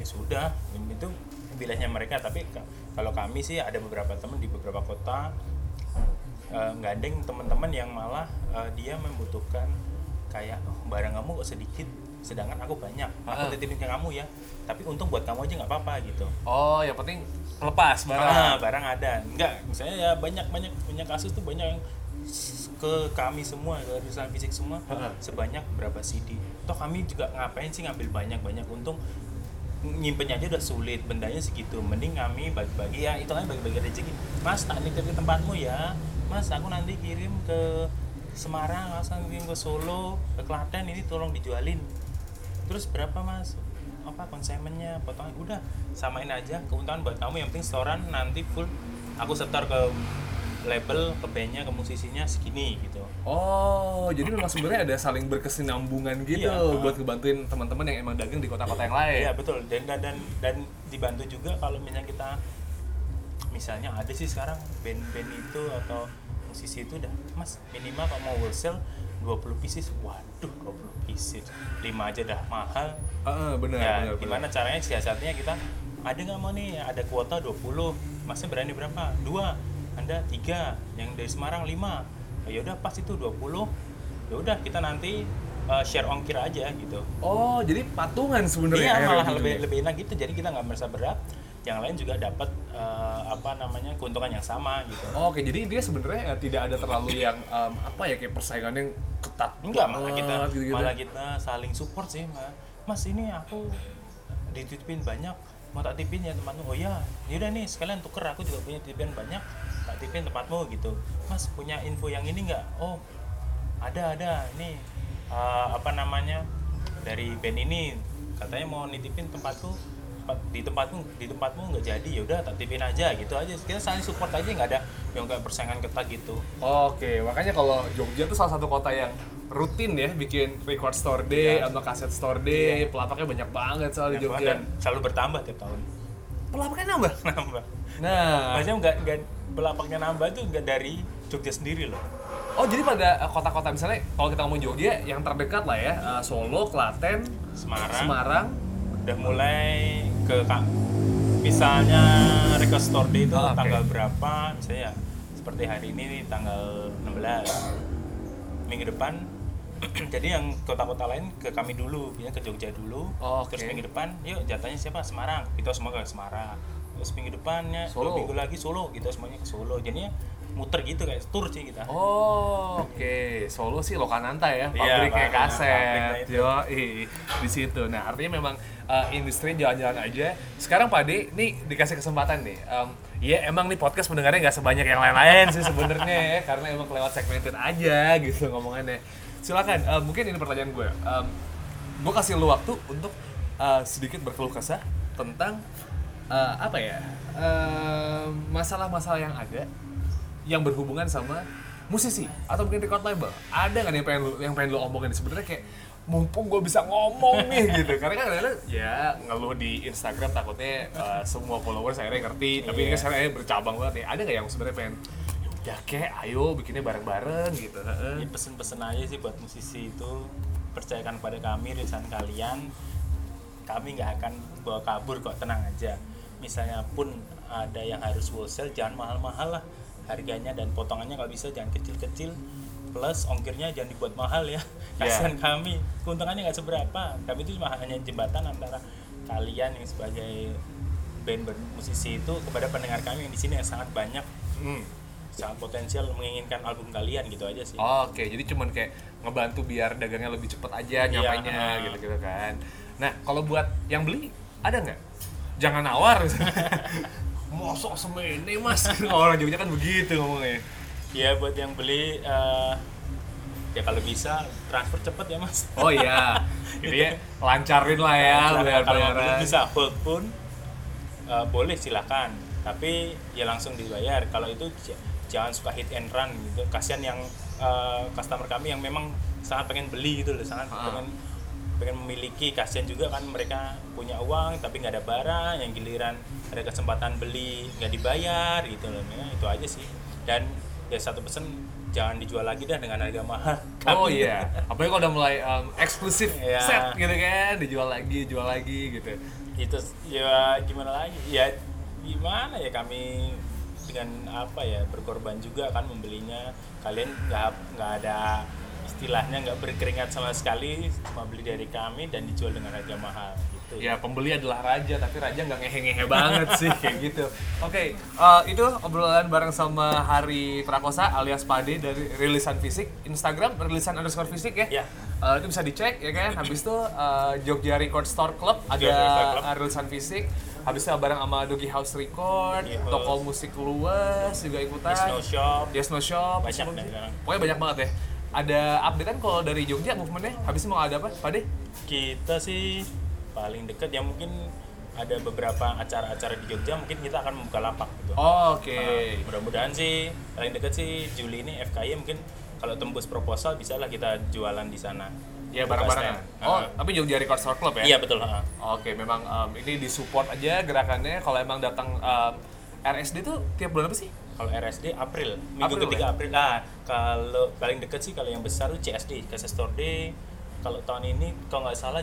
Ya sudah itu wilayahnya mereka. Tapi ka- kalau kami sih ada beberapa teman di beberapa kota eh, gandeng teman-teman yang malah eh, dia membutuhkan kayak oh, barang kamu kok sedikit sedangkan aku banyak. Aku titipin ke kamu ya. Tapi untung buat kamu aja nggak apa-apa gitu. Oh yang penting lepas barang. Ah, barang ada. Enggak, misalnya ya banyak banyak banyak kasus tuh banyak yang ke kami semua ke perusahaan fisik semua Heeh. sebanyak berapa CD. Toh kami juga ngapain sih ngambil banyak banyak untung nyimpennya aja udah sulit bendanya segitu. Mending kami bagi-bagi. Ya itu kan bagi-bagi rezeki. Mas tak nitip ke tempatmu ya. Mas aku nanti kirim ke Semarang aku kirim ke Solo ke Klaten ini tolong dijualin. Terus berapa mas? Apa konsumennya? Potongan. Udah samain aja. Keuntungan buat kamu. Yang penting setoran nanti full. Aku setor ke label ke bandnya ke musisinya segini gitu. Oh jadi memang sebenarnya ada saling berkesinambungan gitu Iya. buat ngebantuin teman-teman yang emang dagang di kota-kota yang lain. Iya betul. Dan dan dan, dan dibantu juga kalau misalnya kita misalnya ada sih sekarang band-band itu atau musisi itu udah mas minimal kalau mau wholesale 20 pieces. Waduh 20 pieces. 5 aja dah mahal. Heeh, benar ya benar gimana caranya siasatnya kita ada nggak mau nih? Ada kuota 20 masnya berani berapa? Dua anda tiga yang dari Semarang lima. Oh, ya udah pas itu 20 ya udah kita nanti uh, share ongkir aja gitu. Oh jadi patungan sebenarnya Iya akhirnya malah ujungnya. lebih lebih enak gitu. Jadi kita nggak merasa berat. Yang lain juga dapat eh, apa namanya keuntungan yang sama gitu. Oh, Oke, jadi dia sebenarnya eh, tidak ada terlalu yang em, apa ya kayak persaingan yang ketat. enggak malah kita gitu-gitu. malah kita saling support sih Mbak. mas ini aku dititipin banyak. Mau tak tipin ya tempatmu oh ya yaudah nih sekalian tuker. Aku juga punya titipan banyak tak tipin tempatmu gitu. Mas punya info yang ini nggak? Oh ada ada. Nih eh, apa namanya dari band ini. Katanya mau nitipin tempatku tempat- di tempatmu di tempatmu nggak jadi. Ya udah tak tipin aja gitu aja. Kita saling support aja nggak ada yang kayak persaingan ketat gitu. Oke, makanya kalau Jogja tuh salah satu kota yang rutin ya bikin record store day Iya. sama kaset store day, Iya. pelapaknya banyak banget soal di Jogja. dan selalu bertambah tiap tahun. Pelapaknya nambah. nambah. Nah, nggak nggak belapaknya nambah tuh nggak dari Jogja sendiri loh. Oh jadi pada eh, kota-kota misalnya kalau kita ngomong Jogja yang terdekat lah ya, eh, Solo, Klaten, Semarang, Semarang, udah mulai ke misalnya record store day itu Oh, oke. tanggal berapa misalnya ya, seperti hari ini tanggal 16 minggu depan (clears throat) jadi yang kota-kota lain ke kami dulu ya ke Jogja dulu. Oh, oke. terus minggu depan yuk jatahnya siapa? Semarang. Kita semua ke Semarang terus minggu depannya Solo. minggu lagi Solo kita semuanya ke Solo jadinya muter gitu kayak tour sih kita Oh, oke. Solo sih Lokananta ya, Iya, pabriknya pabriknya kaset. Yo, di situ. Nah, artinya memang uh, industri jalan-jalan aja. Sekarang Pak De, nih dikasih kesempatan nih. Um, ya emang nih podcast mendengarnya nggak sebanyak yang lain-lain sih sebenarnya ya, karena emang kelewat segmented aja gitu ngomongannya. Silakan, uh, mungkin ini pertanyaan gue. Um, gue kasih lu waktu untuk uh, sedikit berkeluh kesah tentang uh, apa ya? Um, masalah-masalah yang ada yang berhubungan sama musisi atau mungkin record label. Ada nggak yang pengen lu yang pengen lu omongin? Sebenarnya kayak mumpung gue bisa ngomong (laughs) nih gitu. Karena kan kadang ya ngeluh di Instagram takutnya uh, semua followers akhirnya ngerti. Tapi ini kan Iya. sekarang akhirnya bercabang banget nih. Ada nggak yang sebenarnya pengen ya kek ayo bikinnya bareng-bareng gitu? Heeh. Ya, pesen-pesen aja sih buat musisi itu. Percayakan pada kami rilisan kalian kami nggak akan bawa kabur kok. Tenang aja misalnya pun ada yang harus wholesale jangan mahal-mahal lah harganya dan potongannya kalau bisa jangan kecil-kecil plus ongkirnya jangan dibuat mahal ya kasihan kami keuntungannya nggak seberapa kami itu cuma hanya jembatan antara kalian yang sebagai band band musisi itu kepada pendengar kami yang di sini yang sangat banyak Hmm. sangat potensial menginginkan album kalian gitu aja sih Oke, jadi cuman kayak ngebantu biar dagangnya lebih cepat aja nyampainya Iya. gitu-gitu kan. Nah, kalau buat yang beli ada nggak? Jangan nawar. (laughs) Mosok semene mas, (laughs) orang Jogja kan begitu ngomongnya. Ya buat yang beli eh, ya kalau bisa transfer cepet ya mas. Oh iya, (laughs) jadi ya lancarin lah ya bayar kalau bisa hold pun eh, boleh silakan. Tapi ya langsung dibayar. Kalau itu jangan suka hit and run gitu. Kasihan yang eh, customer kami yang memang sangat pengen beli gitu loh, sangat Ah. pengen pengen memiliki kasihan juga kan mereka punya uang tapi nggak ada barang yang giliran ada kesempatan beli nggak dibayar gitu loh ya, itu aja sih. Dan ya satu pesan jangan dijual lagi dah dengan harga mahal. (laughs) Oh iya, apalagi kalau udah mulai um, eksklusif Iya. set gitu kan, dijual lagi, jual lagi gitu. itu ya gimana lagi? Ya gimana ya kami dengan apa ya berkorban juga kan membelinya. Kalian nggak nggak ada istilahnya nggak berkeringat sama sekali cuma beli dari kami dan dijual dengan harga mahal gitu Ya pembeli adalah raja, tapi raja nggak ngehe-ngehe banget (laughs) sih kayak gitu. Oke, eh, itu obrolan bareng sama Hari Prakosa alias Pade dari rilisan fisik Instagram rilisan underscore fisik ya. Ya. Eh, itu bisa dicek ya kan. Habis itu eh, Jogja Record Store Club ada Club. rilisan fisik. Habis itu bareng sama Dogi House Record, House. toko musik luas juga ikutan. Yes, no shop Yes No Shop. Banyak deh sekarang. Pokoknya banyak banget ya. Ada update kan kalau dari Jogja movementnya? Habis mau ada apa? Pade? kita sih paling deket ya mungkin ada beberapa acara-acara di Jogja mungkin kita akan membuka lapak gitu Oke. Nah, mudah-mudahan sih paling deket sih Juli ini FKI mungkin kalau tembus proposal bisa lah kita jualan di sana Ya stand. Oh, Nah, tapi Jogja Record Store Club ya? iya betul ha. Oke, memang um, ini disupport aja gerakannya. Kalau emang datang um, RSD tuh tiap bulan apa sih? Kalau RSD April. Minggu April ketiga ya? April. Nah kalau paling deket sih kalau yang besar tuh CSD Store Day kalau tahun ini kalau nggak salah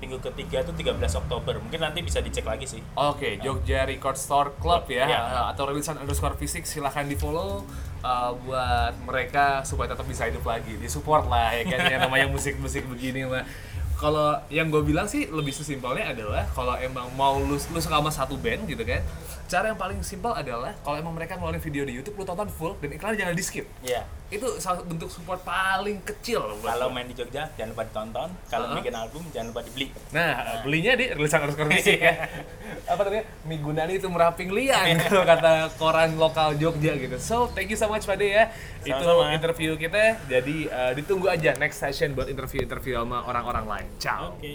minggu ketiga tuh 13 Oktober. Mungkin nanti bisa dicek lagi sih. Oke, Jogja Record Store Club ya, Iya. uh, atau rilisan underscore fisik silahkan di follow uh, buat mereka supaya tetap bisa hidup lagi, di support lah ya kan yang namanya musik-musik begini mah. Kalau yang gue bilang sih lebih sesimpelnya adalah kalau emang mau lu, lu suka sama satu band gitu kan, cara yang paling simpel adalah kalau emang mereka ngeluarin video di YouTube lu tonton full dan iklannya jangan di skip. ya Itu salah satu bentuk support paling kecil kalau main di Jogja jangan lupa ditonton kalau Uh-huh. bikin album jangan lupa dibeli Nah, belinya di rilisan underscore (laughs) fisik ya. Apa namanya? Migunani itu meraping liang kalau kata koran lokal Jogja gitu. So, thank you so much Pade ya. Itu Sama-sama. interview kita. Jadi eh, ditunggu aja next session buat interview-interview sama orang-orang lain. Ciao. oke